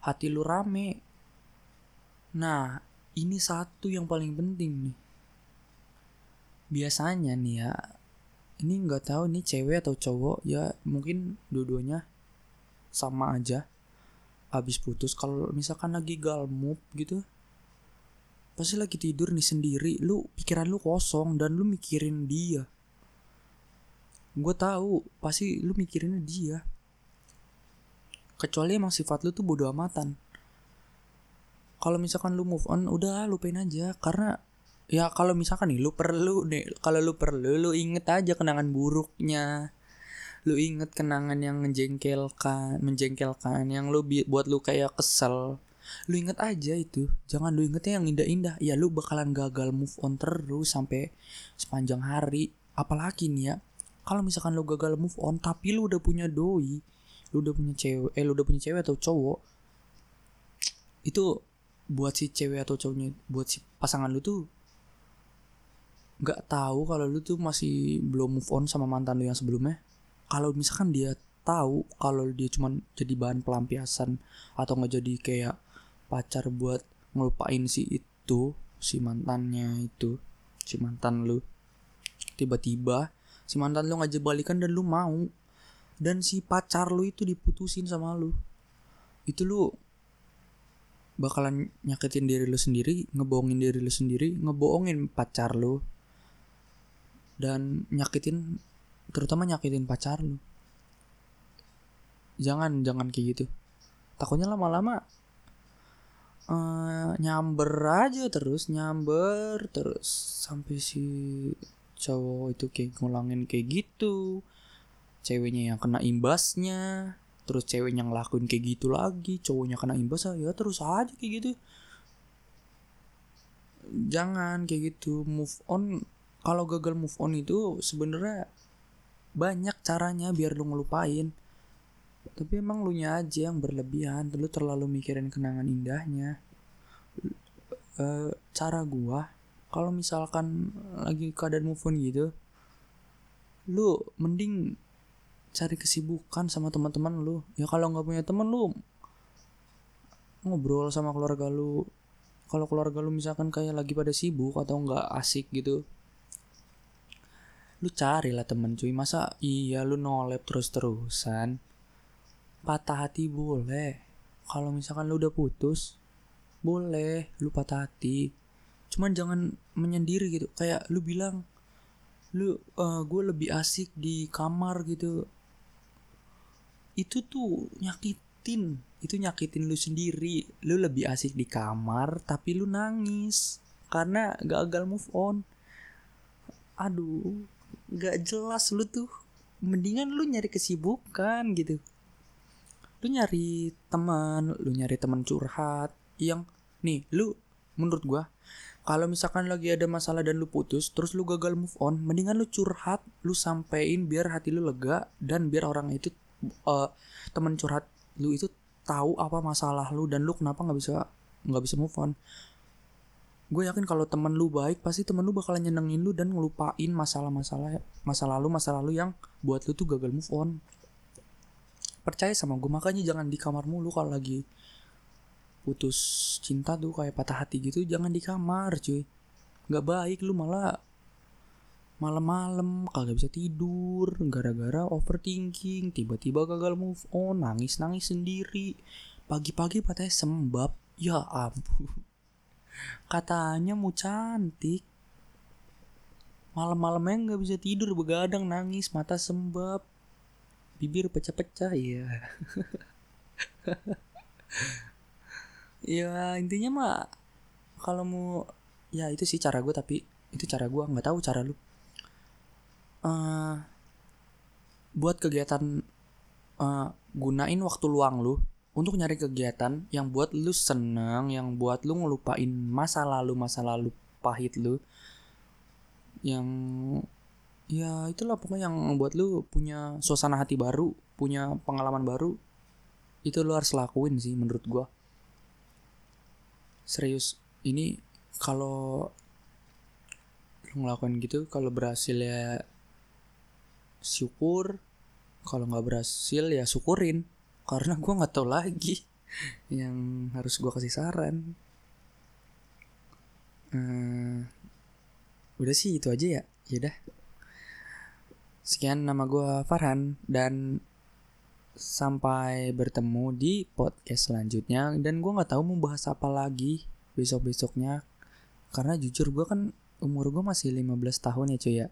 hati lu rame. Nah ini satu yang paling penting nih. Biasanya nih ya ini nggak tahu nih cewek atau cowok ya mungkin dua-duanya sama aja. Habis putus kalau misalkan lagi galmup gitu pasti lagi tidur nih sendiri. Lu pikiran lu kosong dan lu mikirin dia. Gue tahu pasti lu mikirinnya dia. Kecuali emang sifat lu tuh bodo amatan kalau misalkan lu move on udah lupain aja. Karena ya kalau misalkan nih lu perlu nih kalau lu perlu lu inget aja kenangan buruknya. Lu inget kenangan yang menjengkelkan menjengkelkan yang lu buat lu kayak kesel. Lu inget aja itu. Jangan lu ingetnya yang indah-indah. Ya lu bakalan gagal move on terus sampai sepanjang hari. Apalagi nih ya kalau misalkan lo gagal move on tapi lo udah punya doi lo udah punya cewek eh lo udah punya cewek atau cowok itu buat si cewek atau cowoknya buat si pasangan lu tuh nggak tahu kalau lu tuh masih belum move on sama mantan lu yang sebelumnya. Kalau misalkan dia tahu kalau dia cuma jadi bahan pelampiasan atau nggak jadi kayak pacar buat ngelupain si itu si mantannya itu si mantan lu tiba-tiba si mantan lu ngajak balikan dan lu mau dan si pacar lu itu diputusin sama lu. Itu lu bakalan nyakitin diri lu sendiri ngebohongin diri lu sendiri ngebohongin pacar lu. Dan nyakitin terutama nyakitin pacar lu. Jangan jangan kayak gitu. Takutnya lama-lama uh, nyamber aja terus nyamber terus. Sampai si cowok itu kayak ngulangin kayak gitu. Ceweknya yang kena imbasnya terus ceweknya ngelakuin kayak gitu lagi cowoknya kena imbas ya terus aja kayak gitu. Jangan kayak gitu move on. Kalau gagal move on itu sebenarnya banyak caranya biar lu ngelupain. Tapi emang lu nya aja yang berlebihan lu terlalu mikirin kenangan indahnya. E, cara gua kalau misalkan lagi keadaan move on gitu lu mending cari kesibukan sama teman-teman lu. Ya kalau nggak punya teman lu ngobrol sama keluarga lu. Kalau keluarga lu misalkan kayak lagi pada sibuk atau nggak asik gitu lu carilah temen cuy. Masa iya lu nolep terus terusan patah hati boleh. Kalau misalkan lu udah putus boleh lu patah hati. Cuman jangan menyendiri gitu. Kayak lu bilang lu uh, gue lebih asik di kamar gitu itu tuh nyakitin. Itu nyakitin lu sendiri. Lu lebih asik di kamar tapi lu nangis. Karena gagal move on. Aduh gak jelas lu tuh. Mendingan lu nyari kesibukan gitu. Lu nyari teman lu nyari teman curhat yang nih lu menurut gua kalau misalkan lagi ada masalah dan lu putus terus lu gagal move on mendingan lu curhat lu sampein biar hati lu lega dan biar orang itu uh, teman curhat lu itu tahu apa masalah lu dan lu kenapa nggak bisa nggak bisa move on. Gue yakin kalau temen lu baik pasti temen lu bakalan nyenengin lu dan ngelupain masalah-masalah masa lalu masa lalu yang buat lu tuh gagal move on. Percaya sama gue makanya jangan di kamar mulu kalau lagi putus cinta tuh kayak patah hati gitu jangan di kamar cuy. Nggak baik lu malah malam-malam kagak bisa tidur gara-gara overthinking tiba-tiba gagal move on nangis-nangis sendiri. Pagi-pagi patahnya sembab. Ya ampun. Katanya mau cantik. Malam-malamnya nggak bisa tidur begadang nangis mata sembab. Bibir pecah-pecah ya <laughs> ya intinya mah kalau mau ya itu sih cara gue tapi itu cara gue nggak tahu cara lu uh, buat kegiatan uh, gunain waktu luang lu untuk nyari kegiatan yang buat lu seneng, yang buat lu ngelupain masa lalu masa lalu pahit lu, yang ya itulah pokoknya yang buat lu punya suasana hati baru, punya pengalaman baru, itu lu harus lakuin sih menurut gua. Serius, ini kalau ngelakuin gitu, kalau berhasil ya syukur. Kalau nggak berhasil ya syukurin. Karena gue nggak tahu lagi <laughs> yang harus gue kasih saran. Hmm, udah sih itu aja ya. Ya dah. Sekian nama gue Farhan dan sampai bertemu di podcast selanjutnya. Dan gue nggak tahu mau bahas apa lagi besok besoknya karena jujur gue kan umur gue masih 15 tahun ya cuy ya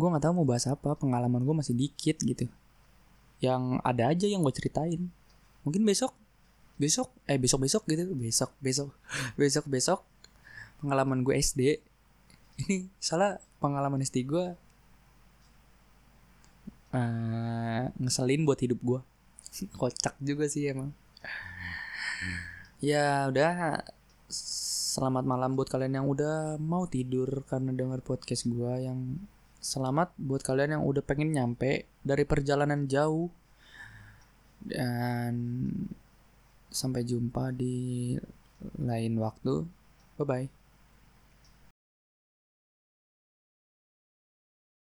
gue nggak tahu mau bahas apa pengalaman gue masih dikit gitu. Yang ada aja yang gue ceritain. Mungkin besok besok eh besok besok gitu besok besok <laughs> besok besok pengalaman gue SD <laughs> ini salah pengalaman SD gue uh, ngeselin buat hidup gue <laughs> kocak juga sih emang. Ya udah. Selamat malam buat kalian yang udah mau tidur karena dengar podcast gue yang selamat buat kalian yang udah pengen nyampe dari perjalanan jauh. Dan sampai jumpa di lain waktu. Bye bye